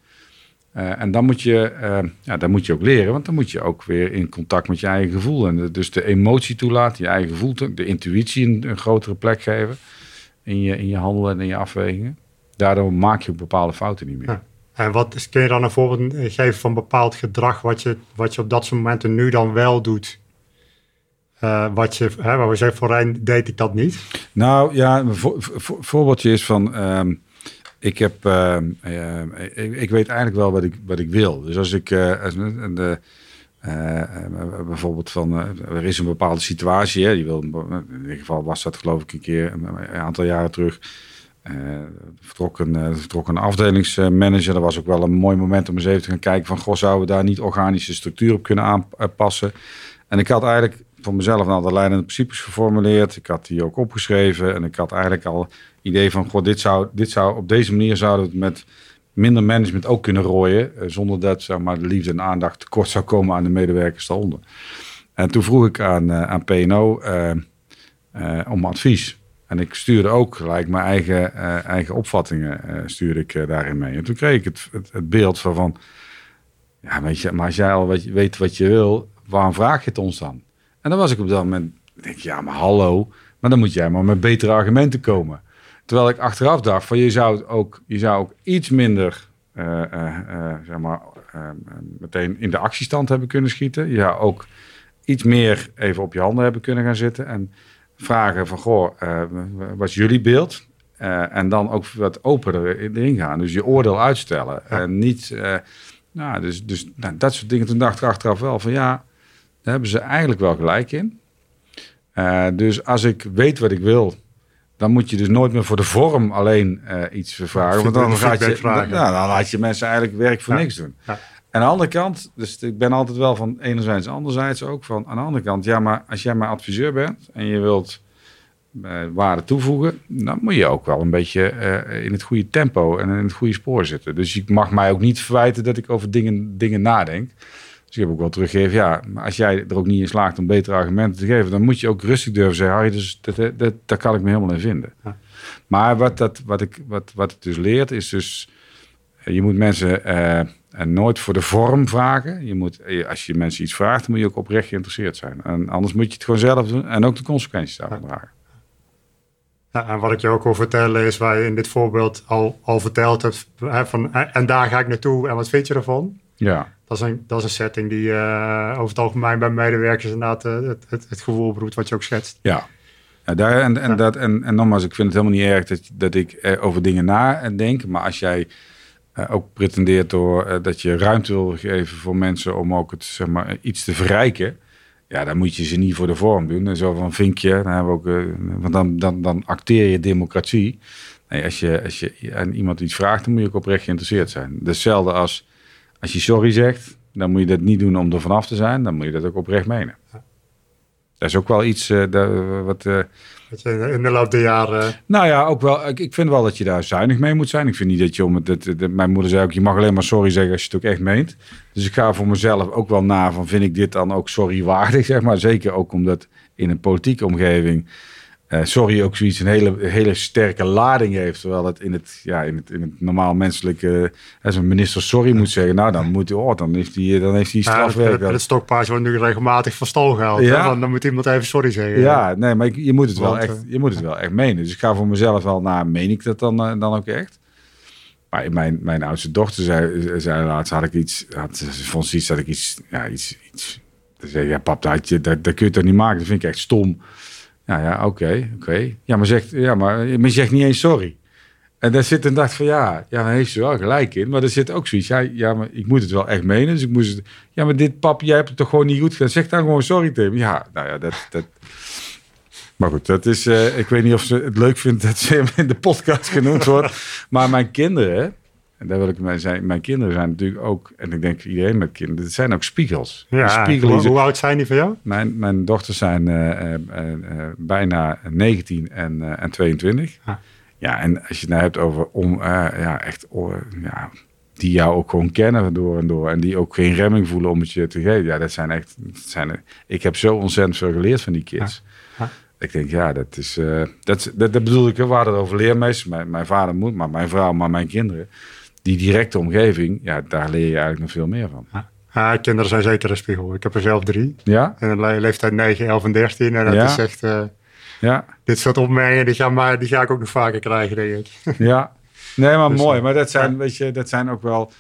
A: Uh, en dan moet, je, uh, ja, dan moet je ook leren, want dan moet je ook weer in contact met je eigen gevoel. En de, dus de emotie toelaten, je eigen gevoel, de intuïtie een, een, grotere plek geven in je, in je handelen en in je afwegingen. Daardoor maak je bepaalde fouten niet meer. Ja.
B: En wat kun je dan een voorbeeld geven van bepaald gedrag wat je, wat je op dat soort momenten nu dan wel doet? Uh, wat je, hè, waar we zeggen, voorheen deed ik dat niet.
A: Nou ja, een vo vo voorbeeldje is van, um, ik heb, uh, uh, ik, weet eigenlijk wel wat ik, wat ik wil. Dus als ik, als, bijvoorbeeld van, er is een bepaalde situatie, hè, die wil, in ieder geval was dat geloof ik een keer, een aantal jaren terug, vertrok, een, uh, vertrok een afdelingsmanager. Dat was ook wel een mooi moment om eens even te gaan kijken van... goh, zouden we daar niet organische structuur op kunnen aanpassen? En ik had eigenlijk voor mezelf al de leidende principes geformuleerd. Ik had die ook opgeschreven. En ik had eigenlijk al idee van... goh, dit zou, dit zou op deze manier zouden we het met minder management ook kunnen rooien... Eh, zonder dat zeg maar, de liefde en aandacht tekort zou komen aan de medewerkers daaronder. En toen vroeg ik aan, aan PNO om advies... En ik stuurde ook gelijk mijn eigen, uh, eigen opvattingen uh, stuurde ik uh, daarin mee. En toen kreeg ik het, het, beeld van, van, ja weet je, maar als jij al weet, weet wat je wil, waarom vraag je het ons dan? En dan was ik op dat moment, denk ja, maar hallo, maar dan moet jij maar met betere argumenten komen. Terwijl ik achteraf dacht van, je zou ook, je zou ook iets minder, zeg maar, meteen in de actiestand hebben kunnen schieten. Je zou ook iets meer even op je handen hebben kunnen gaan zitten en vragen van, goh, uh, wat is jullie beeld? Uh, en dan ook wat opener erin gaan. Dus je oordeel uitstellen. En niet, uh, nou, dus, dus nou, dat soort dingen. Toen dacht ik achteraf wel van, ja, daar hebben ze eigenlijk wel gelijk in. dus als ik weet wat ik wil, dan moet je dus nooit meer voor de vorm alleen iets vragen. Want dan, gaat je, dan, dan laat je mensen eigenlijk werk voor niks doen. Ja. En aan de andere kant, dus ik ben altijd wel van enerzijds, anderzijds ook van aan de andere kant, ja, maar als jij maar adviseur bent en je wilt uh, waarde toevoegen, dan moet je ook wel een beetje uh, in het goede tempo en in het goede spoor zitten. Dus je mag mij ook niet verwijten dat ik over dingen, dingen nadenk. Dus ik heb ook wel teruggegeven, ja, maar als jij er ook niet in slaagt om betere argumenten te geven, dan moet je ook rustig durven zeggen, Harry, dus dat, dat, dat, daar kan ik me helemaal in vinden. Ja. Maar wat, dat, wat, ik, wat, wat het dus leert, is dus, je moet mensen en nooit voor de vorm vragen. Je moet, eh, als je mensen iets vraagt, dan moet je ook oprecht geïnteresseerd zijn. En anders moet je het gewoon zelf doen en ook de consequenties daarvan dragen.
B: Ja, en wat ik je ook wil vertellen is waar je in dit voorbeeld al, al verteld hebt. Hè, van, en daar ga ik naartoe en wat vind je ervan?
A: Ja.
B: Dat is een, dat is een setting die uh, over het algemeen bij medewerkers inderdaad het, het, het, gevoel beroept wat je ook schetst.
A: Ja, ja daar, en, en, Dat, en, en nogmaals, ik vind het helemaal niet erg dat, dat ik over dingen nadenk. Maar als jij uh, ook pretendeert door uh, dat je ruimte wil geven voor mensen om ook het, zeg maar, iets te verrijken. Ja, dan moet je ze niet voor de vorm doen. En zo van vinkje, dan hebben we ook, uh, want dan, dan, dan acteer je democratie. Nee, als je, als je aan iemand iets vraagt, dan moet je ook oprecht geïnteresseerd zijn. Hetzelfde als als je sorry zegt, dan moet je dat niet doen om er vanaf te zijn. Dan moet je dat ook oprecht menen. Dat is ook wel iets dat, wat
B: in de loop der jaren.
A: Nou ja, ook wel. Ik, ik vind wel dat je daar zuinig mee moet zijn. Ik vind niet dat je om het. mijn moeder zei ook: je mag alleen maar sorry zeggen als je het ook echt meent. Dus ik ga voor mezelf ook wel na van: vind ik dit dan ook sorry waardig? Zeg maar. Zeker ook omdat in een politieke omgeving uh, sorry ook zoiets een hele, hele sterke lading heeft. Terwijl het in het, ja, in het, in het normaal menselijke... als een minister sorry moet zeggen, nou dan moet hij... Oh, dan heeft hij, dan heeft hij strafwerk.
B: Ja, het, het stokpaardje wordt nu regelmatig van stal gehaald. Ja. Dan, dan, moet iemand even sorry zeggen.
A: Ja, nee, maar je moet het, wel, echt, je moet het wel echt menen. Dus ik ga voor mezelf wel naar, meen ik dat dan, dan ook echt? Maar mijn, mijn oudste dochter zei, zei laatst, had ik iets... Had, ze vond iets dat ik iets... Ja, iets, iets dan zei ja pap, dat, dat, dat kun je toch niet maken? Dat vind ik echt stom. Ja, ja, oké, oké. Ja, maar zegt, ja, maar, maar zegt niet eens sorry. En daar zit een dacht van, ja, ja, daar heeft ze wel gelijk in. Maar er zit ook zoiets, ja, ja, maar ik moet het wel echt menen. Dus ik moest het, ja, maar dit pap, jij hebt het toch gewoon niet goed gedaan. Zeg dan gewoon sorry, Tim. Ja, nou ja, dat... dat Maar goed, dat is, eh, ik weet niet of ze het leuk vindt dat ze in de podcast genoemd wordt. maar mijn kinderen, en daar wil ik mee zijn, mijn kinderen zijn natuurlijk ook, en ik denk iedereen met kinderen, het zijn ook spiegels.
B: Ja,
A: spiegel
B: hoe, hoe, oud zijn die van jou?
A: Mijn, mijn dochters zijn uh, uh, bijna 19 en, en 22. Ah. Ja, en als je het nou hebt over om, ja, echt, ja, die jou ook gewoon kennen door en door. En die ook geen remming voelen om het je te geven. Ja, dat zijn echt, dat zijn, ik heb zo ontzettend veel geleerd van die kids. Ah. Ah. Ik denk, ja, dat is, dat, dat, dat bedoel ik, we hadden het over leermeesters. Mijn, mijn vader moet, maar mijn vrouw, maar mijn kinderen die directe omgeving, ja, daar leer je eigenlijk nog veel meer van.
B: Ja. kinderen zijn zeker een spiegel. Ik heb er zelf drie.
A: Ja?
B: En een leeftijd 9, 11 en 13. En dat is echt... Uh,
A: ja.
B: Dit soort opmerkingen, die, gaan maar, die ga ik ook nog vaker krijgen, denk ik.
A: Ja. Nee, maar dus, mooi. Maar dat zijn, weet je, dat zijn ook wel...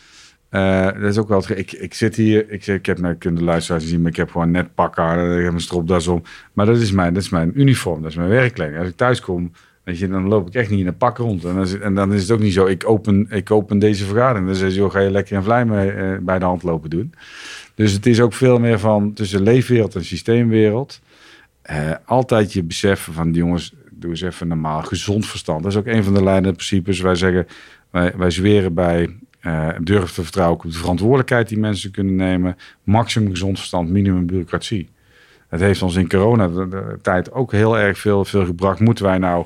A: Uh, dat is ook wel... Ik, ik zit hier... Ik, ik heb nou kunnen luisteraars zien, maar ik heb gewoon net pakken. Ik heb een stropdas om. Maar dat is mijn, dat is mijn uniform. Dat is mijn werkkleding. Als ik thuis kom Weet je, dan loop ik echt niet in een pak rond. En dan, is, en dan is het ook niet zo, ik open, ik open deze vergadering. Dan zeg je, ga je lekker en vlei mee, eh, bij de hand lopen doen. Dus het is ook veel meer van tussen leefwereld en systeemwereld. Eh, altijd je beseffen van, jongens, doe eens even normaal, gezond verstand. Dat is ook een van de leidende principes. Wij zeggen, wij, wij zweren bij uh, durf te vertrouwen op de verantwoordelijkheid die mensen kunnen nemen. Maximum gezond verstand, minimum bureaucratie. Het heeft ons in corona-tijd ook heel erg veel, veel gebracht. Moeten wij nou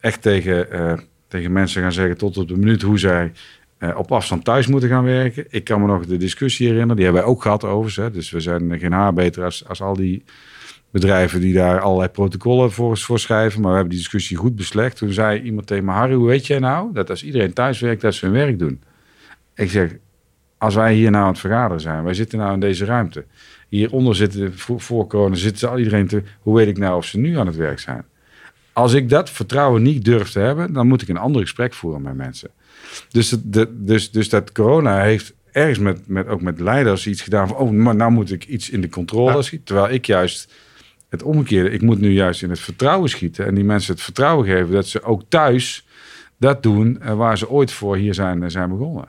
A: echt tegen, uh, tegen mensen gaan zeggen tot op de minuut hoe zij uh, op afstand thuis moeten gaan werken. Ik kan me nog de discussie herinneren, die hebben wij ook gehad over. Hè. Dus we zijn geen haar beter als, als al die bedrijven die daar allerlei protocollen voor, schrijven. Maar we hebben die discussie goed beslecht. Toen zei iemand tegen me, Harry, hoe weet jij nou dat als iedereen thuis werkt, dat ze hun werk doen? Ik zeg, als wij hier nou aan het vergaderen zijn, wij zitten nou in deze ruimte. Hieronder zitten, voor corona, zitten ze al iedereen te... Hoe weet ik nou of ze nu aan het werk zijn? Als ik dat vertrouwen niet durf te hebben, dan moet ik een ander gesprek voeren met mensen. Dus, de, dus, dus dat corona heeft ergens met, met, ook met leiders iets gedaan van, oh, maar nou moet ik iets in de controle schieten. Terwijl ik juist het omgekeerde, ik moet nu juist in het vertrouwen schieten en die mensen het vertrouwen geven dat ze ook thuis dat doen eh, waar ze ooit voor hier zijn, eh, zijn begonnen.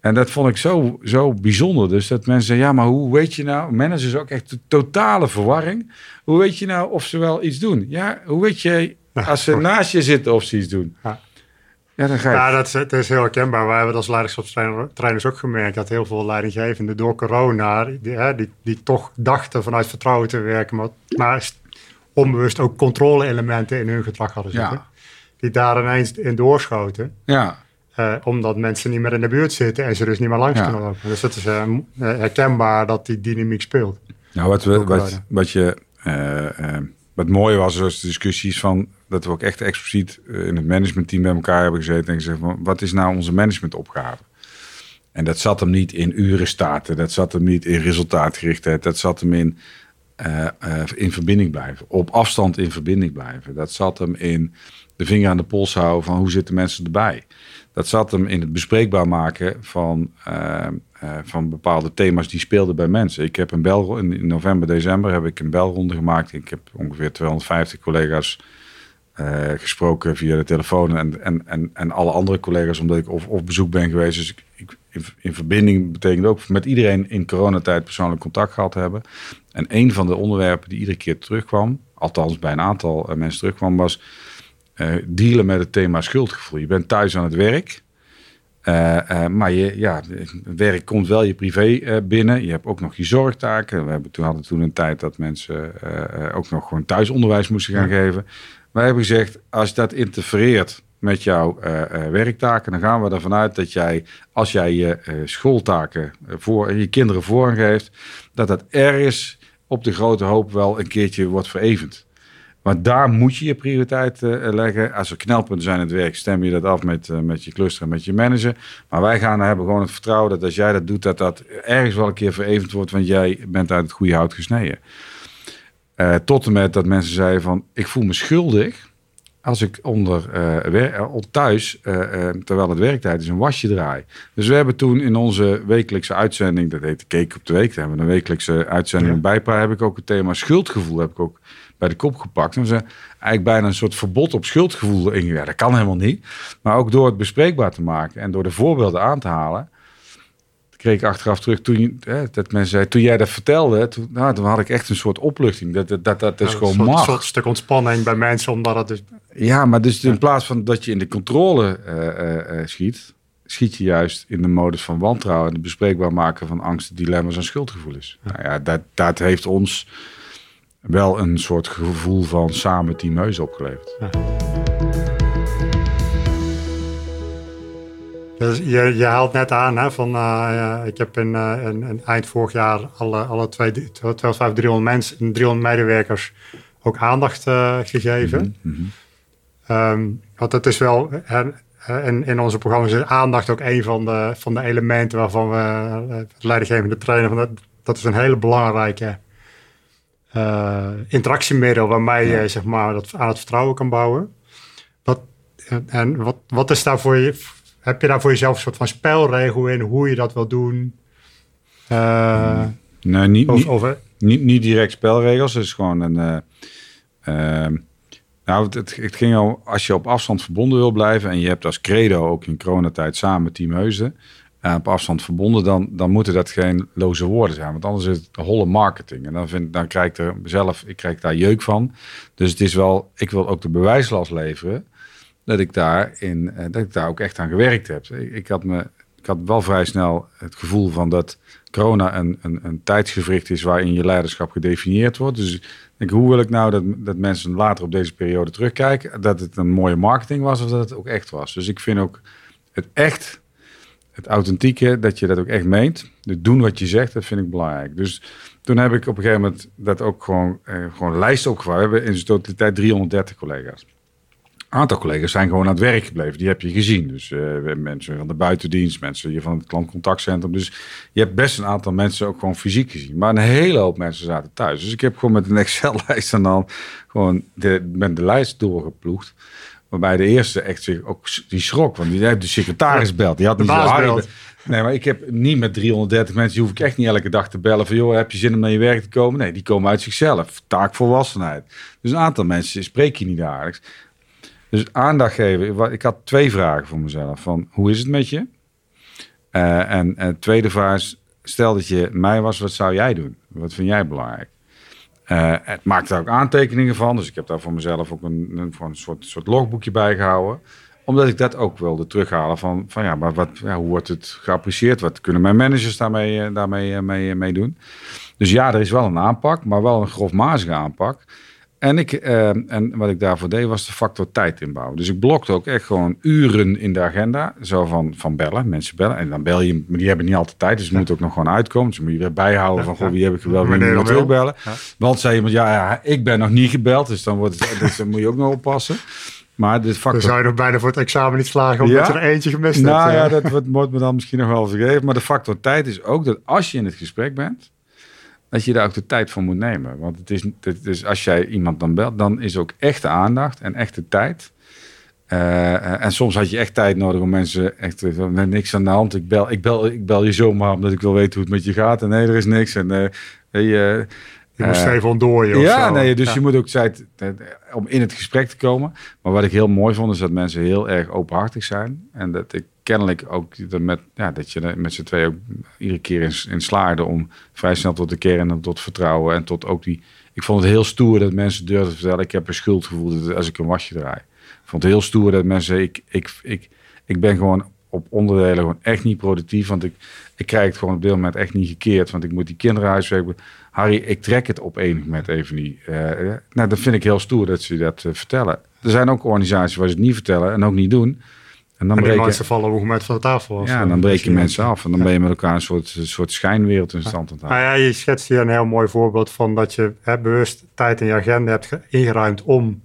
A: En dat vond ik zo, zo bijzonder. Dus dat mensen zeggen, ja, maar hoe weet je nou... Managers ook echt totale verwarring. Hoe weet je nou of ze wel iets doen? Ja, hoe weet je als ze naast je zitten of ze iets doen. Ja.
B: Ja, dan ga je. Ja, dat is, het is heel herkenbaar. Wij hebben als leiderschapstrainers ook gemerkt dat heel veel leidinggevenden door corona, die, hè, die, die toch dachten vanuit vertrouwen te werken, maar, maar onbewust ook controle-elementen in hun gedrag hadden zitten. Die daar ineens in doorschoten.
A: Ja.
B: Uh, omdat mensen niet meer in de buurt zitten en ze dus niet meer langs kunnen lopen. Dus het is uh, herkenbaar dat die dynamiek speelt.
A: Nou, wat, we, wat, wat je. Uh, wat mooi was, was de discussies van dat we ook echt expliciet eh, in het managementteam bij elkaar hebben gezeten en gezegd van wat is nou onze managementopgave? En dat zat hem niet in uren staten, dat zat hem niet in resultaatgerichtheid, dat zat hem in uh, uh, in verbinding blijven, op afstand in verbinding blijven. Dat zat hem in de vinger aan de pols houden van hoe zitten mensen erbij. Dat zat hem in het bespreekbaar maken van, van bepaalde thema's die speelden bij mensen. Ik heb een bel in november, december heb ik een belronde gemaakt. Ik heb ongeveer 250 collega's uh, gesproken via de telefoon en, en, en, en alle andere collega's, omdat ik of, bezoek ben geweest. Dus ik, ik in, in, verbinding betekent ook met iedereen in coronatijd persoonlijk contact gehad hebben. En een van de onderwerpen die iedere keer terugkwam, althans bij een aantal mensen terugkwam, was uh, dealen met het thema schuldgevoel. Je bent thuis aan het werk. Uh, uh, maar je, ja, werk komt wel je privé binnen. Je hebt ook nog je zorgtaken. We hebben, toen hadden toen een tijd dat mensen ook nog gewoon thuisonderwijs moesten gaan geven. Wij hebben gezegd, als dat interfereert met jouw werktaken, dan gaan we ervan uit dat jij, als jij je schooltaken voor je kinderen voorgeeft, dat dat ergens op de grote hoop wel een keertje wordt verevend. Maar daar moet je je prioriteit leggen. Als er knelpunten zijn in het werk, stem je dat af met, met je cluster en met je manager. Maar wij gaan hebben gewoon het vertrouwen dat als jij dat doet, dat dat ergens wel een keer verevend wordt, want jij bent uit het goede hout gesneden. Uh, tot en met dat mensen zeiden van, ik voel me schuldig als ik onder uh, thuis, terwijl het werktijd is, een wasje draai. Dus we hebben toen in onze wekelijkse uitzending, dat heet Keek op de Week, daar hebben we een wekelijkse uitzending ja. bijpraat, heb ik ook het thema schuldgevoel heb ik ook bij de kop gepakt. En ze eigenlijk bijna een soort verbod op schuldgevoel in. Ja, dat kan helemaal niet. Maar ook door het bespreekbaar te maken en door de voorbeelden aan te halen, kreeg ik achteraf terug toen, hè, dat mensen zei, toen jij dat vertelde, toen, nou, toen had ik echt een soort opluchting. Dat dat, dat, dat is
B: Ja,
A: gewoon
B: een soort,
A: mag.
B: soort stuk ontspanning bij mensen, omdat het dus...
A: Ja, maar dus in plaats van dat je in de controle eh, eh, eh, schiet, schiet je juist in de modus van wantrouwen en het bespreekbaar maken van angsten, dilemma's en schuldgevoelens. Nou ja, dat, dat heeft ons wel een soort gevoel van samen team Heus opgeleverd.
B: Dus je, je haalt net aan hè, van, eh, ja, ik heb in, eh, in, in eind vorig jaar alle, alle twee, 250, 300 mensen, 300 medewerkers ook aandacht eh, gegeven.
A: Mhm.
B: Ehm, want het is wel, in, in onze programma's is aandacht ook een van de, van de elementen waarvan we eh, het leidinggevende trainen, van dat, dat is een hele belangrijke eh, interactiemiddel waarmee je zeg maar, dat aan het vertrouwen kan bouwen. Wat, en, en wat, wat is daar voor je, heb je daar voor jezelf een soort van spelregel in hoe je dat wil doen? Eh,
A: Nee, niet,
B: of,
A: niet,
B: of,
A: niet, niet direct spelregels. Het is gewoon een. eh, ehm, nou, het, het, ging al. Als je op afstand verbonden wil blijven. en je hebt als credo ook in coronatijd samen Team Heusden. eh, op afstand verbonden, dan, dan moeten dat geen loze woorden zijn. Want anders is het holle marketing. En dan, vind, dan krijg ik er zelf, ik krijg daar jeuk van. Dus het is wel, ik wil ook de bewijslast leveren. Dat ik daar, in, eh, dat ik daar ook echt aan gewerkt heb. Ik, ik had me, ik had wel vrij snel het gevoel van dat corona een, een, een tijdsgevricht is waarin je leiderschap gedefinieerd wordt. Dus denk, hoe wil ik nou dat, dat mensen later op deze periode terugkijken? Dat het een mooie marketing was of dat het ook echt was. Dus ik vind ook het echt, het authentieke, dat je dat ook echt meent. Dus doen wat je zegt, dat vind ik belangrijk. Dus toen heb ik op een gegeven moment dat ook gewoon, eh, gewoon lijst opgevouwen. We hebben in zijn totaliteit 330 collega's aantal collega's zijn gewoon aan het werk gebleven. Die heb je gezien. Dus hebben mensen van de buitendienst, mensen hier van het klantcontactcentrum. Dus je hebt best een aantal mensen ook gewoon fysiek gezien. Maar een hele hoop mensen zaten thuis. Dus ik heb gewoon met een Excel-lijst en dan gewoon de, met de lijst doorgeploegd. Waarbij de eerste echt zich ook die schrok. Want die heeft de secretaris belt. Die had niet zo. Nee, maar ik heb niet met 330 mensen. Die hoef ik echt niet elke dag te bellen. Van joh, heb je zin om naar je werk te komen? Nee, die komen uit zichzelf. Taakvolwassenheid. Dus een aantal mensen spreek je niet dagelijks. Dus aandacht geven. Ik had twee vragen voor mezelf. Van, hoe is het met je? Eh, en, de tweede vraag is, stel dat je mij was, wat zou jij doen? Wat vind jij belangrijk? Eh, het maakt daar ook aantekeningen van. Dus ik heb daar voor mezelf ook een, een, soort, soort logboekje bij gehouden. Omdat ik dat ook wilde terughalen van, van ja, maar wat, ja, hoe wordt het geapprecieerd? Wat kunnen mijn managers daarmee, eh, daarmee mee, mee doen? Dus ja, er is wel een aanpak, maar wel een grofmazige aanpak. En, ik, eh, en wat ik daarvoor deed, was de factor tijd inbouwen. Dus ik blokte ook echt gewoon uren in de agenda. Zo van, van bellen, mensen bellen. En dan bel je, maar die hebben niet altijd tijd. Dus je moet ook nog gewoon uitkomen. Dus moet je weer bijhouden van, goh, wie heb ik gebeld, wie
B: dan wel.
A: terugbellen. Want zei iemand, ja, ja, ik ben nog niet gebeld. Dus dan, wordt het, dus dan moet je ook nog oppassen. Maar de
B: dan
A: factor
B: zou je nog bijna voor het examen niet slagen omdat
A: Ja.
B: je er eentje gemist
A: nou
B: hebt.
A: ja,
B: eh.
A: dat wordt, wordt me dan misschien nog wel vergeven. Maar de factor tijd is ook dat als je in het gesprek bent, dat je daar ook de tijd voor moet nemen. Want het is, het is als jij iemand dan belt, dan is ook echte aandacht en echte tijd. Eh, en soms had je echt tijd nodig om mensen echt "Nee, niks aan de hand. Ik bel, ik, bel, ik bel je zomaar omdat ik wil weten hoe het met je gaat. En nee, er is niks. En eh, je,
B: je moest
A: eh,
B: even ontdooien of
A: ja, nee, dus
B: Ja.
A: je moet ook tijd om in het gesprek te komen. Maar wat ik heel mooi vond, is dat mensen heel erg openhartig zijn. En dat ik kennelijk ook met, ja, dat je met z'n twee ook iedere keer in, in om vrij snel tot de kern en tot vertrouwen. En tot ook die. Ik vond het heel stoer dat mensen durfden te vertellen: ik heb een schuldgevoel als ik een wasje draai. Ik vond het heel stoer dat mensen. Ik, ik, ik, ik ben gewoon op onderdelen gewoon echt niet productief. Want ik, ik krijg het gewoon op dit moment echt niet gekeerd. Want ik moet die kinderen huiswerken. Harry, ik trek het op enig moment even niet. Eh, eh, nou, dat vind ik heel stoer dat ze dat eh, vertellen. Er zijn ook organisaties waar ze het niet vertellen en ook niet doen. En dan
B: En die
A: breken,
B: mensen vallen een moment van de tafel. af.
A: ja, en dan breek je mensen af. En dan ben je met elkaar een soort, een soort schijnwereld in stand aan het houden.
B: Nou ja, je schetst hier een heel mooi voorbeeld van dat je hè, bewust tijd in je agenda hebt ge- ingeruimd om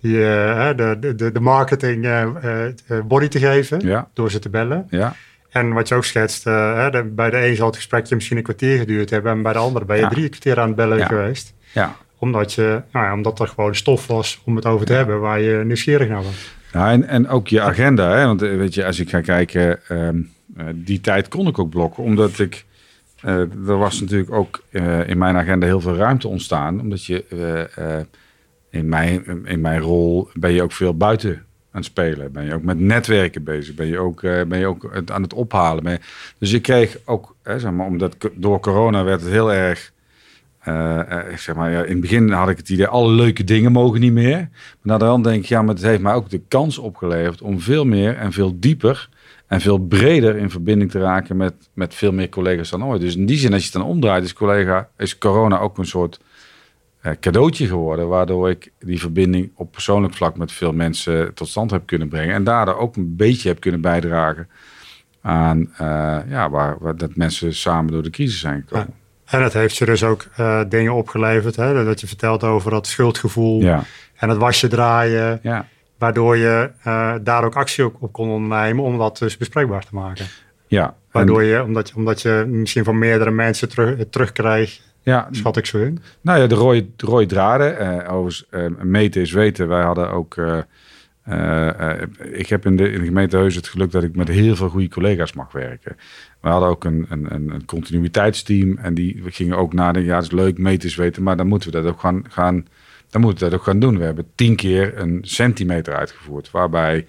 B: die, eh, de, de- de, marketing eh, eh, body te geven
A: Ja,
B: door ze te bellen.
A: ja,
B: En wat je ook schetst, hè, de- bij de een zal het gesprekje misschien een kwartier geduurd hebben en bij de andere ben je
A: Ja.
B: drie kwartier aan het bellen geweest.
A: ja.
B: Omdat, je, nou ja, omdat er gewoon stof was om het over te hebben waar je nieuwsgierig naar was.
A: Ja, en, en ook je agenda. Hè? Want eh, weet je, als ik ga kijken, ehm, eh, die tijd kon ik ook blokken. Omdat ik, eh, er was natuurlijk ook in mijn agenda heel veel ruimte ontstaan. Omdat je in, mijn, in mijn rol ben je ook veel buiten aan het spelen. Ben je ook met netwerken bezig. Ben je ook, ben je ook aan het ophalen. Je- dus ik kreeg ook, hè, zeg maar, omdat door corona werd het heel erg... eh, eh, zeg maar, in het begin had ik het idee, alle leuke dingen mogen niet meer. Maar naar de hand denk ik, ja, maar het heeft mij ook de kans opgeleverd om veel meer en veel dieper en veel breder in verbinding te raken met, met veel meer collega's dan ooit. Dus in die zin, als je het dan omdraait, is, collega, is corona ook een soort eh, cadeautje geworden. Waardoor ik die verbinding op persoonlijk vlak met veel mensen tot stand heb kunnen brengen. En daardoor ook een beetje heb kunnen bijdragen aan ja, waar, waar dat mensen samen door de crisis zijn gekomen.
B: En het heeft je dus ook eh, dingen opgeleverd. Hè? Dat je vertelt over dat schuldgevoel
A: Ja,
B: en het wasje draaien.
A: ja,
B: Waardoor je eh, daar ook actie op, op kon ondernemen om dat dus bespreekbaar te maken.
A: ja.
B: Waardoor je, omdat, je- omdat je misschien van meerdere mensen terug, het terugkrijgt,
A: ja,
B: schat ik zo in.
A: Nou ja, de rode, de rode draden. eh overigens, eh, meten is weten. Wij hadden ook... eh, eh, ik heb in de, in gemeente Heus het geluk dat ik met heel veel goede collega's mag werken. We hadden ook een, een, een, continuïteitsteam. En die gingen ook nadenken, ja, het is leuk, meten is weten. Maar dan moeten we dat ook gaan, gaan, dan moeten we dat ook gaan doen. We hebben tien keer een centimeter uitgevoerd. Waarbij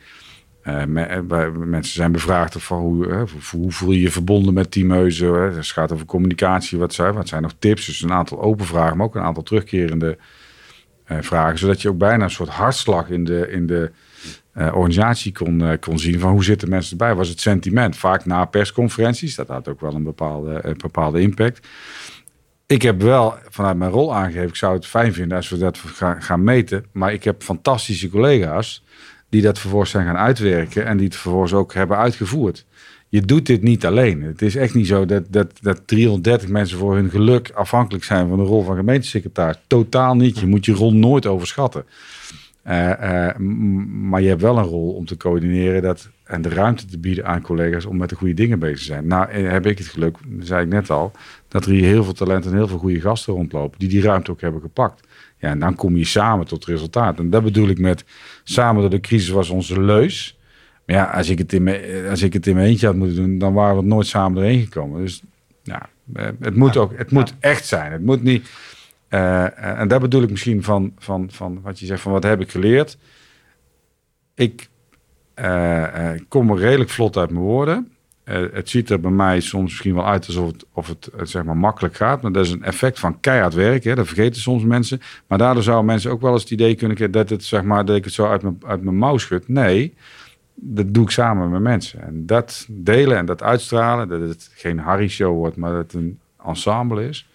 A: eh, mensen zijn bevraagd van hoe, hoe, voel je je verbonden met teamheuzen. Hè? Het gaat over communicatie. Wat zijn, wat zijn nog tips? Dus een aantal open vragen, maar ook een aantal terugkerende vragen. Zodat je ook bijna een soort hartslag in de, in de eh, organisatie kon, eh, kon zien. Van hoe zitten mensen erbij? Was het sentiment? Vaak na persconferenties. Dat had ook wel een bepaalde, een bepaalde impact. Ik heb wel vanuit mijn rol aangegeven. Ik zou het fijn vinden als we dat gaan, gaan meten. Maar ik heb fantastische collega's die dat vervolgens zijn gaan uitwerken en die het vervolgens ook hebben uitgevoerd. Je doet dit niet alleen. Het is echt niet zo dat, dat, dat 330 mensen voor hun geluk afhankelijk zijn van de rol van gemeentesecretaris. Totaal niet. Je moet je rol nooit overschatten. Eh, eh, maar je hebt wel een rol om te coördineren dat, en de ruimte te bieden aan collega's om met de goede dingen bezig te zijn. Nou, eh, heb ik het geluk, zei ik net al, dat er hier heel veel talenten en heel veel goede gasten rondlopen die die ruimte ook hebben gepakt. Ja, en dan kom je samen tot resultaat. En dat bedoel ik met samen door de crisis was onze leus. Maar ja, als ik het in mijn, als ik het in mijn eentje had moeten doen, dan waren we nooit samen erheen gekomen. Dus ja, het moet ook, het moet echt zijn. Het moet niet. Eh, eh, en daar bedoel ik misschien van, van, van wat je zegt van wat heb ik geleerd. Ik eh, kom redelijk vlot uit mijn woorden. Het ziet er bij mij soms misschien wel uit alsof het, of het, zeg maar makkelijk gaat. Maar dat is een effect van keihard werken. Dat vergeten soms mensen. Maar daardoor zouden mensen ook wel eens het idee kunnen krijgen dat, het, zeg maar, dat ik het zo uit mijn, uit mijn mouw schud. Nee, dat doe ik samen met mensen. En dat delen en dat uitstralen, dat het geen Harry-show wordt, maar dat het een ensemble is.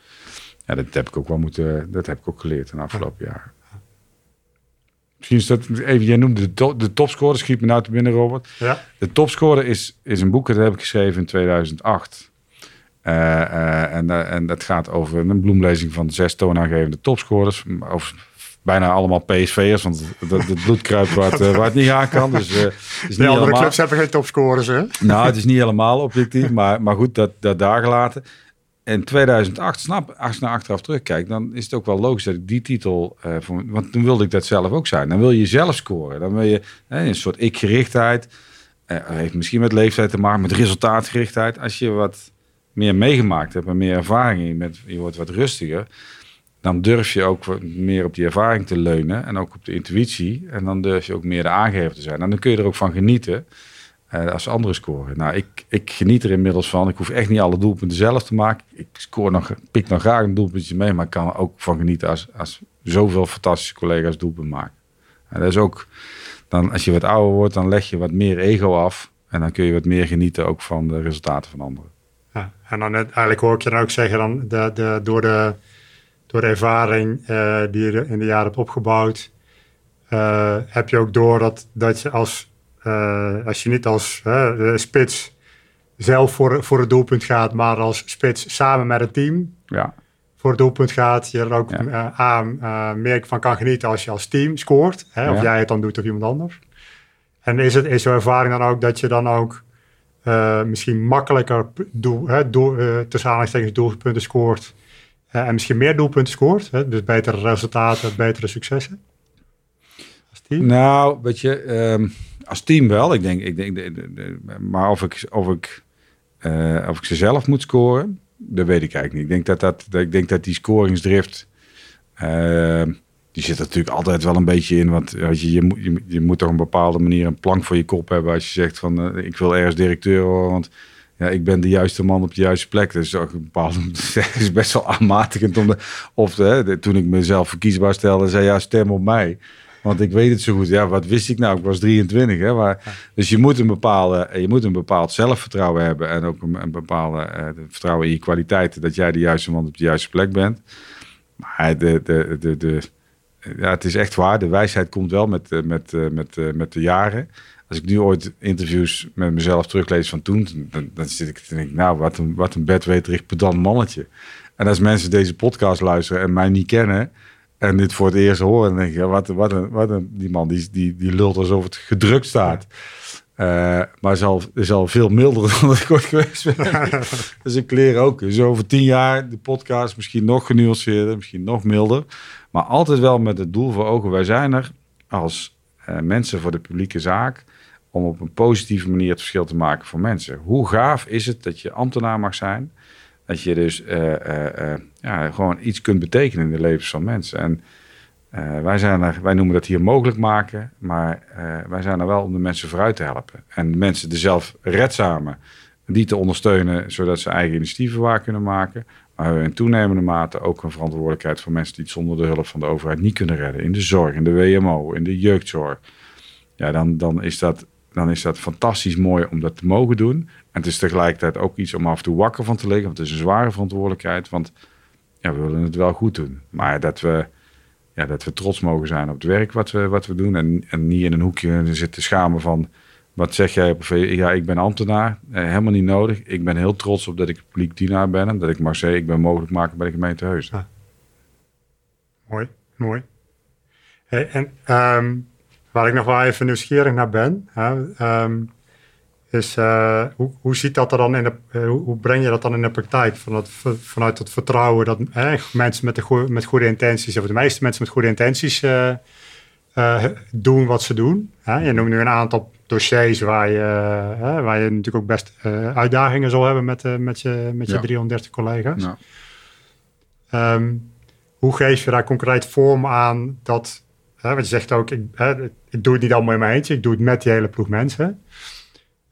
A: Ja, dat heb ik ook wel moeten, dat heb ik ook geleerd in de afgelopen jaren. Misschien is dat even, jij noemde de, to, de topscorer, schiet me nou te binnen, Robert.
B: Ja,
A: De topscorer is, is een boek dat heb ik geschreven in 2008. Eh, eh, en, eh, en dat gaat over een bloemlezing van zes toonaangevende topscorers. Over bijna allemaal PSV'ers, want dat het bloed kruipt waar het, waar het niet aan kan. Dus, is
B: de
A: niet
B: andere
A: helemaal-
B: clubs hebben geen topscorers, hè?
A: nou, het is niet helemaal objectief, maar, maar goed, dat, dat daar gelaten. In 2008, snap, als je naar achteraf terugkijkt, dan is het ook wel logisch dat ik die titel, eh, want toen wilde ik dat zelf ook zijn. Dan wil je zelf scoren. Dan wil je hè, een soort ik-gerichtheid. Eh, heeft misschien met leeftijd te maken, met resultaatgerichtheid. Als je wat meer meegemaakt hebt en meer ervaring in, met, je wordt wat rustiger, dan durf je ook meer op die ervaring te leunen en ook op de intuïtie. En dan durf je ook meer de aangever te zijn. En dan kun je er ook van genieten als anderen scoren. Nou, ik, ik geniet er inmiddels van. Ik hoef echt niet alle doelpunten zelf te maken. Ik scoor nog, pik nog graag een doelpuntje mee, maar ik kan er ook van genieten als, als zoveel fantastische collega's doelpunt maken. En dat is ook, dan, als je wat ouder wordt, dan leg je wat meer ego af. En dan kun je wat meer genieten ook van de resultaten van anderen.
B: Ja, en dan net, eigenlijk hoor ik je dan ook zeggen, dan de, de, door, de, door ervaring eh, die je in de jaren hebt opgebouwd, eh, heb je ook door dat, dat je als, eh, als je niet als eh, spits zelf voor, voor het doelpunt gaat, maar als spits samen met het team
A: Ja,
B: voor het doelpunt gaat, je er ook
A: Ja.
B: eh, aan eh, meer van kan genieten als je als team scoort. Hè, of
A: Ja.
B: jij het dan doet of iemand anders. En is, het, is jouw ervaring dan ook dat je dan ook eh, misschien makkelijker doel, hè, doel, eh, tussen aanhalingstekens doelpunten scoort eh, en misschien meer doelpunten scoort? Hè, dus betere resultaten, betere successen? Als team?
A: Nou, weet je, ehm, als team wel. Ik denk, ik denk de- maar of ik, of, ik, eh, of ik ze zelf moet scoren, dat weet ik eigenlijk niet. Ik denk dat, dat, dat, ik denk dat die scoringsdrift, ehm, die zit natuurlijk altijd wel een beetje in. Want als je, je, moet- je, je moet toch een bepaalde manier een plank voor je kop hebben. Als je zegt van eh, ik wil ergens directeur worden. Want ja, ik ben de juiste man op de juiste plek. Dus het is best wel aanmatigend. Om de, of de, de- toen ik mezelf verkiesbaar stelde, zei ja, stem op mij. Want ik weet het zo goed. Ja, wat wist ik nou? Ik was 23. Hè? Maar, dus je moet, een bepaalde, je moet een bepaald zelfvertrouwen hebben. En ook een, een bepaalde eh, vertrouwen in je kwaliteiten. Dat jij de juiste man op de juiste plek bent. Maar de, de, de, de, ja, het is echt waar. De wijsheid komt wel met, eh, met, eh, met, met de jaren. Als ik nu ooit interviews met mezelf teruglees van toen, dan, dan zit ik te denken, nou, wat een, wat een bedweterig pedant mannetje. En als mensen deze podcast luisteren en mij niet kennen en dit voor het eerst horen, denk ik, ja, wat, een- wat, een, wat een, die man die, die, die lult alsof het gedrukt staat. Eh, maar is al, is al veel milder dan dat ik ooit geweest ben. dus ik leer ook. Dus over tien jaar de podcast misschien nog genuanceerder, misschien nog milder. Maar altijd wel met het doel voor ogen. Wij zijn er als eh, mensen voor de publieke zaak om op een positieve manier het verschil te maken voor mensen. Hoe gaaf is het dat je ambtenaar mag zijn? Dat je dus eh, eh, eh, ja, gewoon iets kunt betekenen in de levens van mensen. En wij, zijn er, wij noemen dat hier mogelijk maken, maar wij zijn er wel om de mensen vooruit te helpen. En de mensen er zelf redzame die te ondersteunen, zodat ze eigen initiatieven waar kunnen maken. Maar in toenemende mate ook een verantwoordelijkheid voor mensen die het zonder de hulp van de overheid niet kunnen redden. In de zorg, in de WMO, in de jeugdzorg. Ja, dan, dan, is dat, dan is dat fantastisch mooi om dat te mogen doen. En het is tegelijkertijd ook iets om af en toe wakker van te liggen. Want het is een zware verantwoordelijkheid. Want ja, we willen het wel goed doen. Maar dat we, ja, dat we trots mogen zijn op het werk wat we, wat we doen. En, en niet in een hoekje zitten schamen van... Wat zeg jij? Ja, ik ben ambtenaar. Eh, helemaal niet nodig. Ik ben heel trots op dat ik publiek dienaar ben. En dat ik zeggen, ik ben mogelijk maken bij de gemeente Heusden.
B: Mooi, mooi. En ehm, waar ik nog wel even nieuwsgierig naar ben, hè, ehm, is eh, hoe, hoe ziet dat er dan in de, eh, hoe, breng je dat dan in de praktijk? Van dat, vanuit het vertrouwen dat eh, mensen met, de goe- met goede intenties, of de meeste mensen met goede intenties, eh, doen wat ze doen. Hè? Je noemt nu een aantal dossiers waar je, waar je natuurlijk ook best uitdagingen zal hebben met, met je, met je
A: Ja.
B: 330 collega's. Ehm, hoe geef je daar concreet vorm aan dat, want je zegt ook, ik, hè, doe het niet allemaal in mijn eentje, ik doe het met die hele ploeg mensen.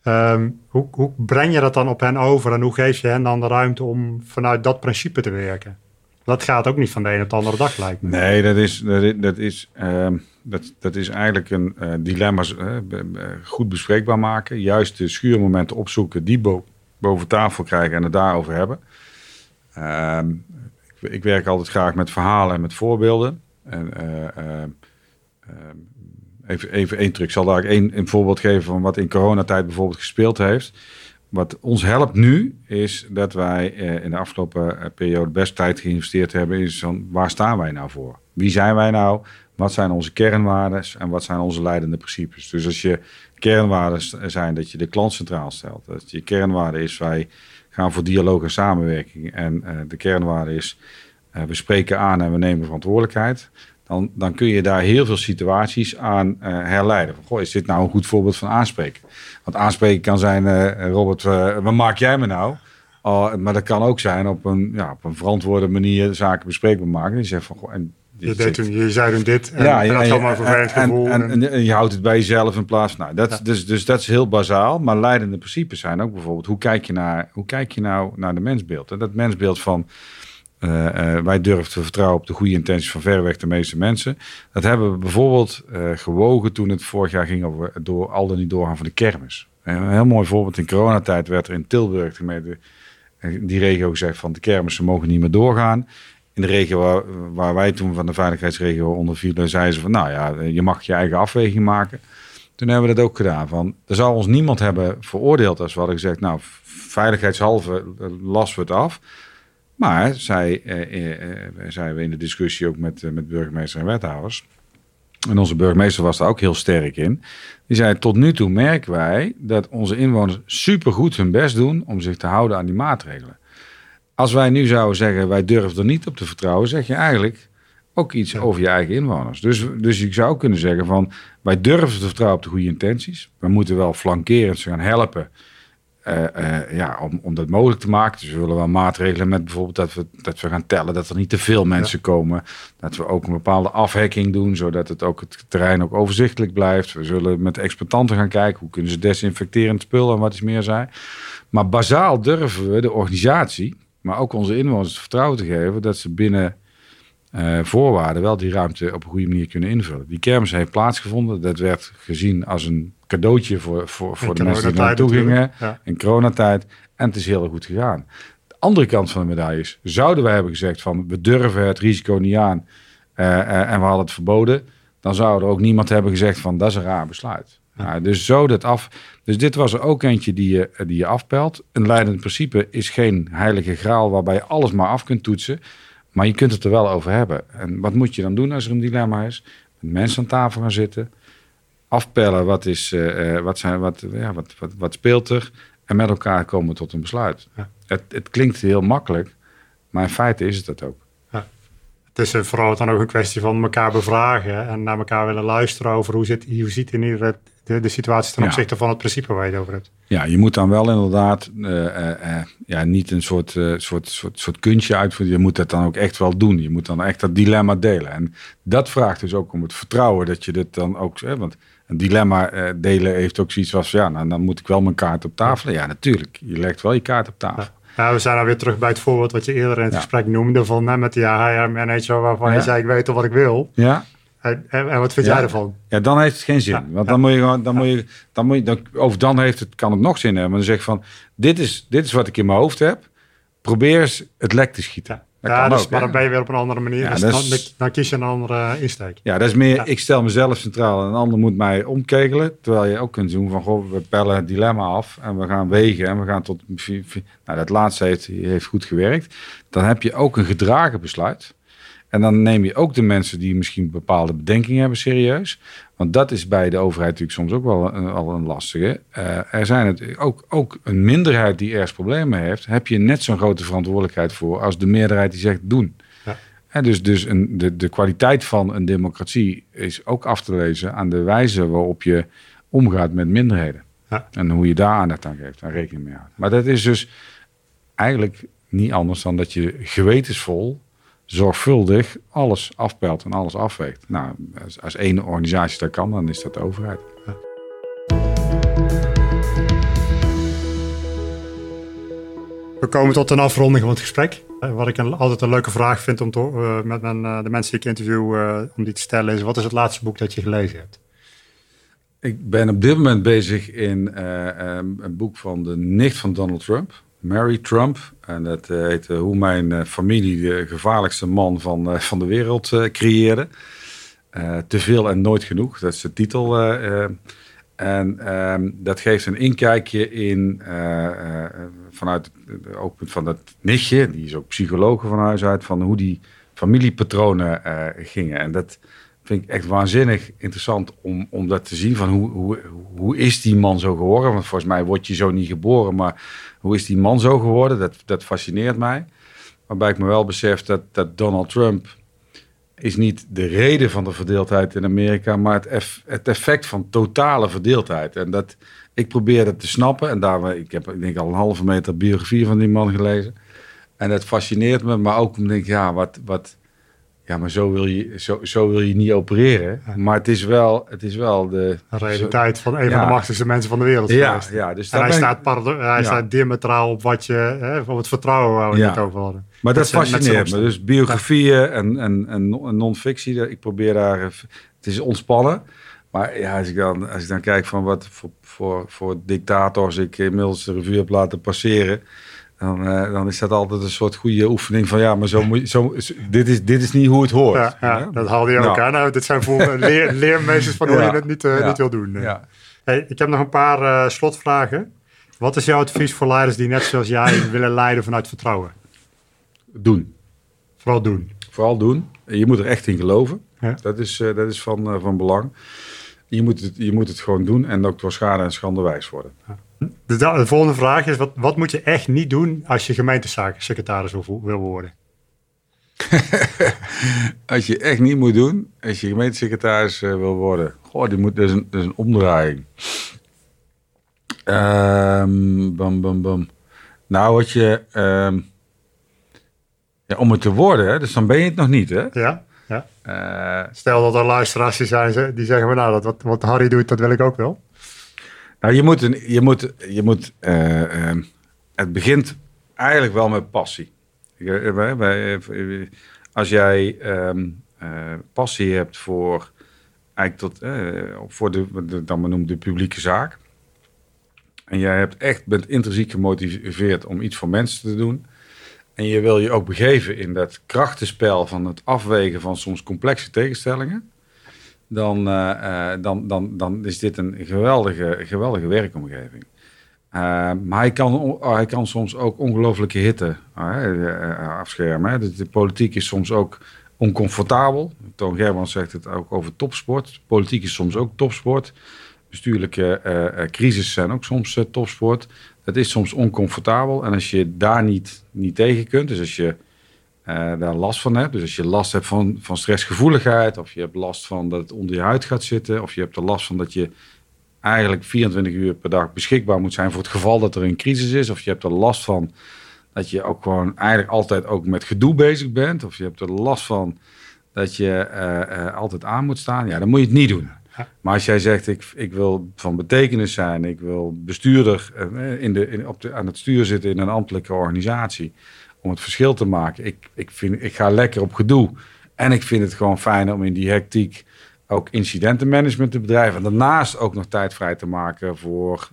B: Ehm, hoe, hoe breng je dat dan op hen over en hoe geef je hen dan de ruimte om vanuit dat principe te werken? Dat gaat ook niet van de ene op de andere dag, lijkt me.
A: Nee, dat is, dat is, dat ehm, dat, dat is eigenlijk een eh, dilemma's eh, be- be- goed bespreekbaar maken. Juist de schuurmomenten opzoeken, die bo- boven tafel krijgen en het daarover hebben. Ehm, ik, ik werk altijd graag met verhalen en met voorbeelden. En, eh, even, even één truc. Ik zal daar één een voorbeeld geven van wat in coronatijd bijvoorbeeld gespeeld heeft. Wat ons helpt nu is dat wij eh, in de afgelopen eh, periode best tijd geïnvesteerd hebben in van waar staan wij nou voor? Wie zijn wij nou? Wat zijn onze kernwaarden en wat zijn onze leidende principes? Dus als je kernwaarden zijn dat je de klant centraal stelt, dat je kernwaarde is wij gaan voor dialoog en samenwerking en eh, de kernwaarde is we spreken aan en we nemen verantwoordelijkheid. Dan, dan kun je daar heel veel situaties aan eh, herleiden. Van, goh, is dit nou een goed voorbeeld van aanspreken? Want aanspreken kan zijn, eh, Robert, eh, wat maak jij me nou? Oh, maar dat kan ook zijn op een, ja, op een verantwoorde manier zaken bespreekbaar maken. Die zegt van, goh, en
B: Je,
A: dit
B: deed toen, je zei toen dit en,
A: ja,
B: en dat maar vervelend
A: en,
B: gevoel.
A: en,
B: en-
A: en- en je houdt het bij jezelf in plaats van. Nou, dat,
B: Ja.
A: dus, dus dat is heel bazaal. Maar leidende principes zijn ook bijvoorbeeld: hoe kijk je, naar, hoe kijk je nou naar de mensbeeld? En dat mensbeeld van. Eh, eh, wij durven te vertrouwen op de goede intenties van verreweg de meeste mensen. Dat hebben we bijvoorbeeld eh, gewogen toen het vorig jaar ging over door, al dan niet doorgaan van de kermis. En een heel mooi voorbeeld in coronatijd werd er in Tilburg, de gemeente, die regio gezegd van de kermissen mogen niet meer doorgaan. In de regio waar, wij toen van de veiligheidsregio onder vielen, zeiden ze van nou ja, je mag je eigen afweging maken. Toen hebben we dat ook gedaan. Van, er zou ons niemand hebben veroordeeld als we hadden gezegd, nou, veiligheidshalve lassen we het af. Maar, zij, eh, eh, eh, we in de discussie ook met, eh, met burgemeester en wethouders. En onze burgemeester was daar ook heel sterk in. Die zei, tot nu toe merken wij dat onze inwoners supergoed hun best doen om zich te houden aan die maatregelen. Als wij nu zouden zeggen, wij durven er niet op te vertrouwen, zeg je eigenlijk ook iets
B: Ja.
A: over je eigen inwoners. Dus, dus ik zou kunnen zeggen van, wij durven te vertrouwen op de goede intenties. We moeten wel flankerend ze gaan helpen eh, eh, ja, om, om dat mogelijk te maken. Dus we willen wel maatregelen met bijvoorbeeld dat we, dat we gaan tellen dat er niet te veel mensen komen. Dat we ook een bepaalde afhekking doen, zodat het ook het terrein ook overzichtelijk blijft. We zullen met exploitanten gaan kijken hoe kunnen ze desinfecterend spul en wat is meer zijn. Maar bazaal durven we de organisatie, maar ook onze inwoners het vertrouwen te geven dat ze binnen uh, voorwaarden wel die ruimte op een goede manier kunnen invullen. Die kermis heeft plaatsgevonden. Dat werd gezien als een cadeautje voor, voor, voor de mensen die naartoe gingen in coronatijd. En het is heel goed gegaan. De andere kant van de medaille is, zouden wij hebben gezegd van we durven het risico niet aan uh, uh, en we hadden het verboden, dan zou er ook niemand hebben gezegd van dat is een raar besluit. Ja. Nou, dus zo dat af. Dus dit was er ook eentje die je, die je afpelt. Een leidend principe is geen heilige graal waarbij je alles maar af kunt toetsen. Maar je kunt het er wel over hebben. En wat moet je dan doen als er een dilemma is? Met mensen aan tafel gaan zitten. Afpellen wat, is, uh, wat, zijn, wat, ja, wat, wat, wat speelt er. En met elkaar komen tot een besluit. Ja. Het, het klinkt heel makkelijk. Maar in feite is het dat ook. Ja.
B: Het is vooral dan ook een kwestie van elkaar bevragen. En naar elkaar willen luisteren over hoe, zit, hoe ziet in ieder de, de situatie ten opzichte van het principe waar je het over hebt.
A: Ja, je moet dan wel inderdaad uh, uh, ja, niet een soort, uh, soort, soort, soort kunstje uitvoeren. Je moet dat dan ook echt wel doen. Je moet dan echt dat dilemma delen. En dat vraagt dus ook om het vertrouwen dat je dit dan ook... Hè, want een dilemma delen heeft ook zoiets als... Ja, nou, dan moet ik wel mijn kaart op tafel. Ja, natuurlijk. Je legt wel je kaart op tafel.
B: Ja. Ja, we zijn alweer terug bij het voorbeeld wat je eerder in het ja. gesprek noemde van hè, met die HR-manager waarvan ja. je zei ik weet al wat ik wil.
A: Ja.
B: En, en, wat vind jij ervan?
A: Ja, dan heeft het geen zin. Want dan moet je gewoon, dan moet je, dan moet je, dan, of dan heeft het, kan het nog zin hebben. Maar dan zeg je van, dit is, dit is wat ik in mijn hoofd heb. Probeer eens het lek te schieten.
B: Dat ja, dus, ook, maar dan ben je weer op een andere manier. dus dan, is, dan, kies je een andere insteek.
A: Ja, dat is meer, ik stel mezelf centraal en een ander moet mij omkegelen. Terwijl je ook kunt doen van, goh, we pellen het dilemma af en we gaan wegen en we gaan tot... Nou, dat laatste heeft, heeft goed gewerkt. Dan heb je ook een gedragen besluit. En dan neem je ook de mensen die misschien bepaalde bedenkingen hebben serieus. Want dat is bij de overheid natuurlijk soms ook wel een, al een lastige. Uh, er zijn het ook, ook een minderheid die ergens problemen heeft. Heb je net zo'n grote verantwoordelijkheid voor als de meerderheid die zegt doen. Ja. En dus dus een, de, de kwaliteit van een democratie is ook af te lezen aan de wijze waarop je omgaat met minderheden. Ja. En hoe je daar aandacht aan geeft en rekening mee houdt. Maar dat is dus eigenlijk niet anders dan dat je gewetensvol zorgvuldig alles afpelt en alles afweegt. Nou, als, als één organisatie dat kan, dan is dat de overheid. Ja.
B: We komen tot een afronding van het gesprek. Wat ik een, altijd een leuke vraag vind om te, uh, met mijn, uh, de mensen die ik interview uh, om die te stellen is: wat is het laatste boek dat je gelezen hebt?
A: Ik ben op dit moment bezig in een boek van de nicht van Donald Trump. Mary Trump. En dat uh, heet uh, Hoe mijn uh, familie de gevaarlijkste man van, van de wereld creëerde. te veel en nooit genoeg, dat is de titel. en ehm, dat geeft een inkijkje in, vanuit het oogpunt van dat nichtje, die is ook psycholoog van huis uit, van hoe die familiepatronen gingen. En dat vind ik echt waanzinnig interessant om, om dat te zien. Van hoe, hoe, hoe is die man zo geworden? Want volgens mij word je zo niet geboren, maar hoe is die man zo geworden? Dat, dat fascineert mij. Waarbij ik me wel besef dat, dat Donald Trump is niet de reden van de verdeeldheid in Amerika, maar het, eff, het effect van totale verdeeldheid. En dat ik probeer dat te snappen. En daar, ik heb ik denk al een halve meter biografie van die man gelezen. En dat fascineert me, maar ook om denk ja, wat, wat, ja, maar zo wil je, zo, zo wil je niet opereren. Maar het is wel, het is wel de...
B: realiteit van een van de machtigste mensen van de wereld
A: ja, Ja, dus
B: en hij, staat, hij ja. staat diametraal op wat je, hè, op het vertrouwen waar we ja. het over hadden.
A: Maar dat, dat fascineert me. Dus biografieën en, en, en non-fictie, ik probeer daar... Het is ontspannen. Maar ja, als ik dan, als ik dan kijk van wat voor, voor, voor dictators ik inmiddels de revue heb laten passeren dan, uh, dan is dat altijd een soort goede oefening van ja, maar zo moet je, zo, dit, is, dit is niet hoe het hoort.
B: Ja, ja dat haalde je elkaar. Nou, dit zijn voor leer, leermeesters van hoe je het niet, uh, niet wil doen. Ja. Hey, ik heb nog een paar uh, slotvragen. Wat is jouw advies voor leiders die net zoals jij willen leiden vanuit vertrouwen?
A: Doen.
B: Vooral doen.
A: Vooral doen. Je moet er echt in geloven. Dat is, dat is van, van belang. Je moet, het, je moet het gewoon doen en ook door schade en schande wijs worden.
B: De, de, volgende vraag is: wat, wat moet je echt niet doen als je gemeentesecretaris wil, wil worden?
A: als je echt niet moet doen, als je gemeentesecretaris uh, wil worden. Goh, die moet, dat, is een, dat is een omdraaiing. Um, bum, bum, bum. Nou, wat je... Um, ja, om het te worden, hè, dus dan ben je het nog niet, hè?
B: Ja, ja. Uh, Stel dat er luisteraars zijn die zeggen... nou, dat, wat, wat Harry doet, dat wil ik ook wel.
A: Nou, je moet... Een, je moet, je moet uh, het begint eigenlijk wel met passie. Als jij um, passie hebt voor... Eigenlijk tot, voor de, dan men noemt de publieke zaak en jij hebt echt, bent intrinsiek gemotiveerd om iets voor mensen te doen. En je wil je ook begeven in dat krachtenspel van het afwegen van soms complexe tegenstellingen. Dan, uh, dan, dan, dan is dit een geweldige, geweldige werkomgeving. Uh, maar hij kan, hij kan soms ook ongelooflijke hitte afschermen. De, politiek is soms ook oncomfortabel. Toon Germans zegt het ook over topsport. Politiek is soms ook topsport bestuurlijke uh, crisis zijn ook soms topsport. Dat is soms oncomfortabel. En als je daar niet, niet tegen kunt, dus als je daar last van hebt, dus als je last hebt van, van stressgevoeligheid, of je hebt last van dat het onder je huid gaat zitten, of je hebt er last van dat je eigenlijk 24 uur per dag beschikbaar moet zijn voor het geval dat er een crisis is, of je hebt er last van dat je ook gewoon eigenlijk altijd ook met gedoe bezig bent, of je hebt er last van dat je altijd aan moet staan, ja, dan moet je het niet doen. Maar als jij zegt, ik, ik wil van betekenis zijn, ik wil bestuurder eh, in de, in, op de, aan het stuur zitten in een ambtelijke organisatie, om het verschil te maken. Ik, ik, vind, ik ga lekker op gedoe. En ik vind het gewoon fijn om in die hectiek ook incidentenmanagement te bedrijven. En daarnaast ook nog tijd vrij te maken voor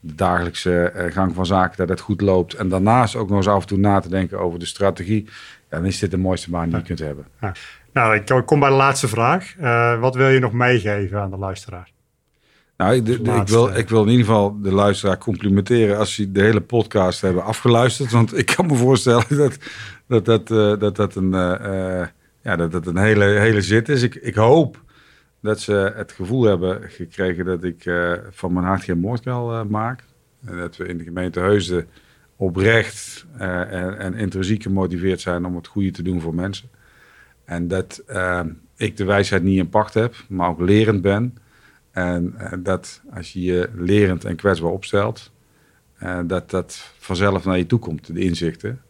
A: de dagelijkse eh, gang van zaken, dat het goed loopt. En daarnaast ook nog eens af en toe na te denken over de strategie. Ja, dan is dit de mooiste baan die je kunt hebben. Ja.
B: Nou, ik kom bij de laatste vraag. Uh, wat wil je nog meegeven aan de luisteraar?
A: Nou, ik, ik, wil, ik wil in ieder geval de luisteraar complimenteren als ze de hele podcast hebben afgeluisterd. Want ik kan me voorstellen dat dat, dat, uh, dat, dat, een, uh, ja, dat, dat een hele, hele zit is. Ik, ik hoop dat ze het gevoel hebben gekregen dat ik van mijn hart geen moordkuil maak. En dat we in de gemeente Heusden oprecht en, en intrinsiek gemotiveerd zijn om het goede te doen voor mensen. En dat ik de wijsheid niet in pacht heb, maar ook lerend ben. En uh, dat als je je lerend en kwetsbaar opstelt, uh, dat dat vanzelf naar je toe komt, de inzichten.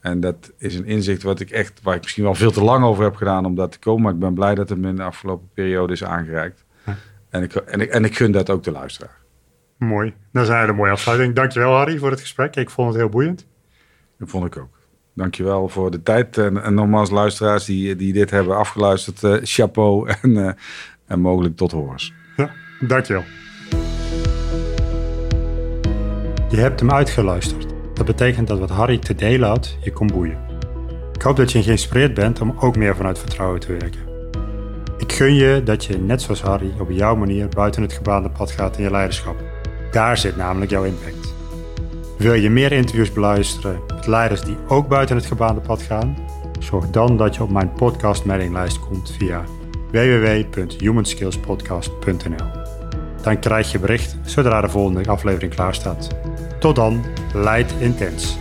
A: En dat is een inzicht wat ik echt, waar ik misschien wel veel te lang over heb gedaan om dat te komen. Maar ik ben blij dat het me in de afgelopen periode is aangereikt. En, ik, en, ik, en ik gun dat ook de luisteraar.
B: Mooi. Dan zijn we een mooie afsluiting. Dankjewel Harry voor het gesprek. Ik vond het heel boeiend.
A: Dat vond ik ook. Dankjewel voor de tijd. En, en nogmaals, luisteraars die, die dit hebben afgeluisterd, uh, chapeau en, uh, en mogelijk tot horens.
B: Ja, dankjewel. Je hebt hem uitgeluisterd. Dat betekent dat wat Harry te delen had, je kon boeien. Ik hoop dat je geïnspireerd bent om ook meer vanuit vertrouwen te werken. Ik gun je dat je, net zoals Harry, op jouw manier buiten het gebaande pad gaat in je leiderschap. Daar zit namelijk jouw impact. Wil je meer interviews beluisteren met leiders die ook buiten het gebaande pad gaan? Zorg dan dat je op mijn podcast mailinglijst komt via www.humanskillspodcast.nl. Dan krijg je bericht zodra de volgende aflevering klaar staat. Tot dan, leid intens.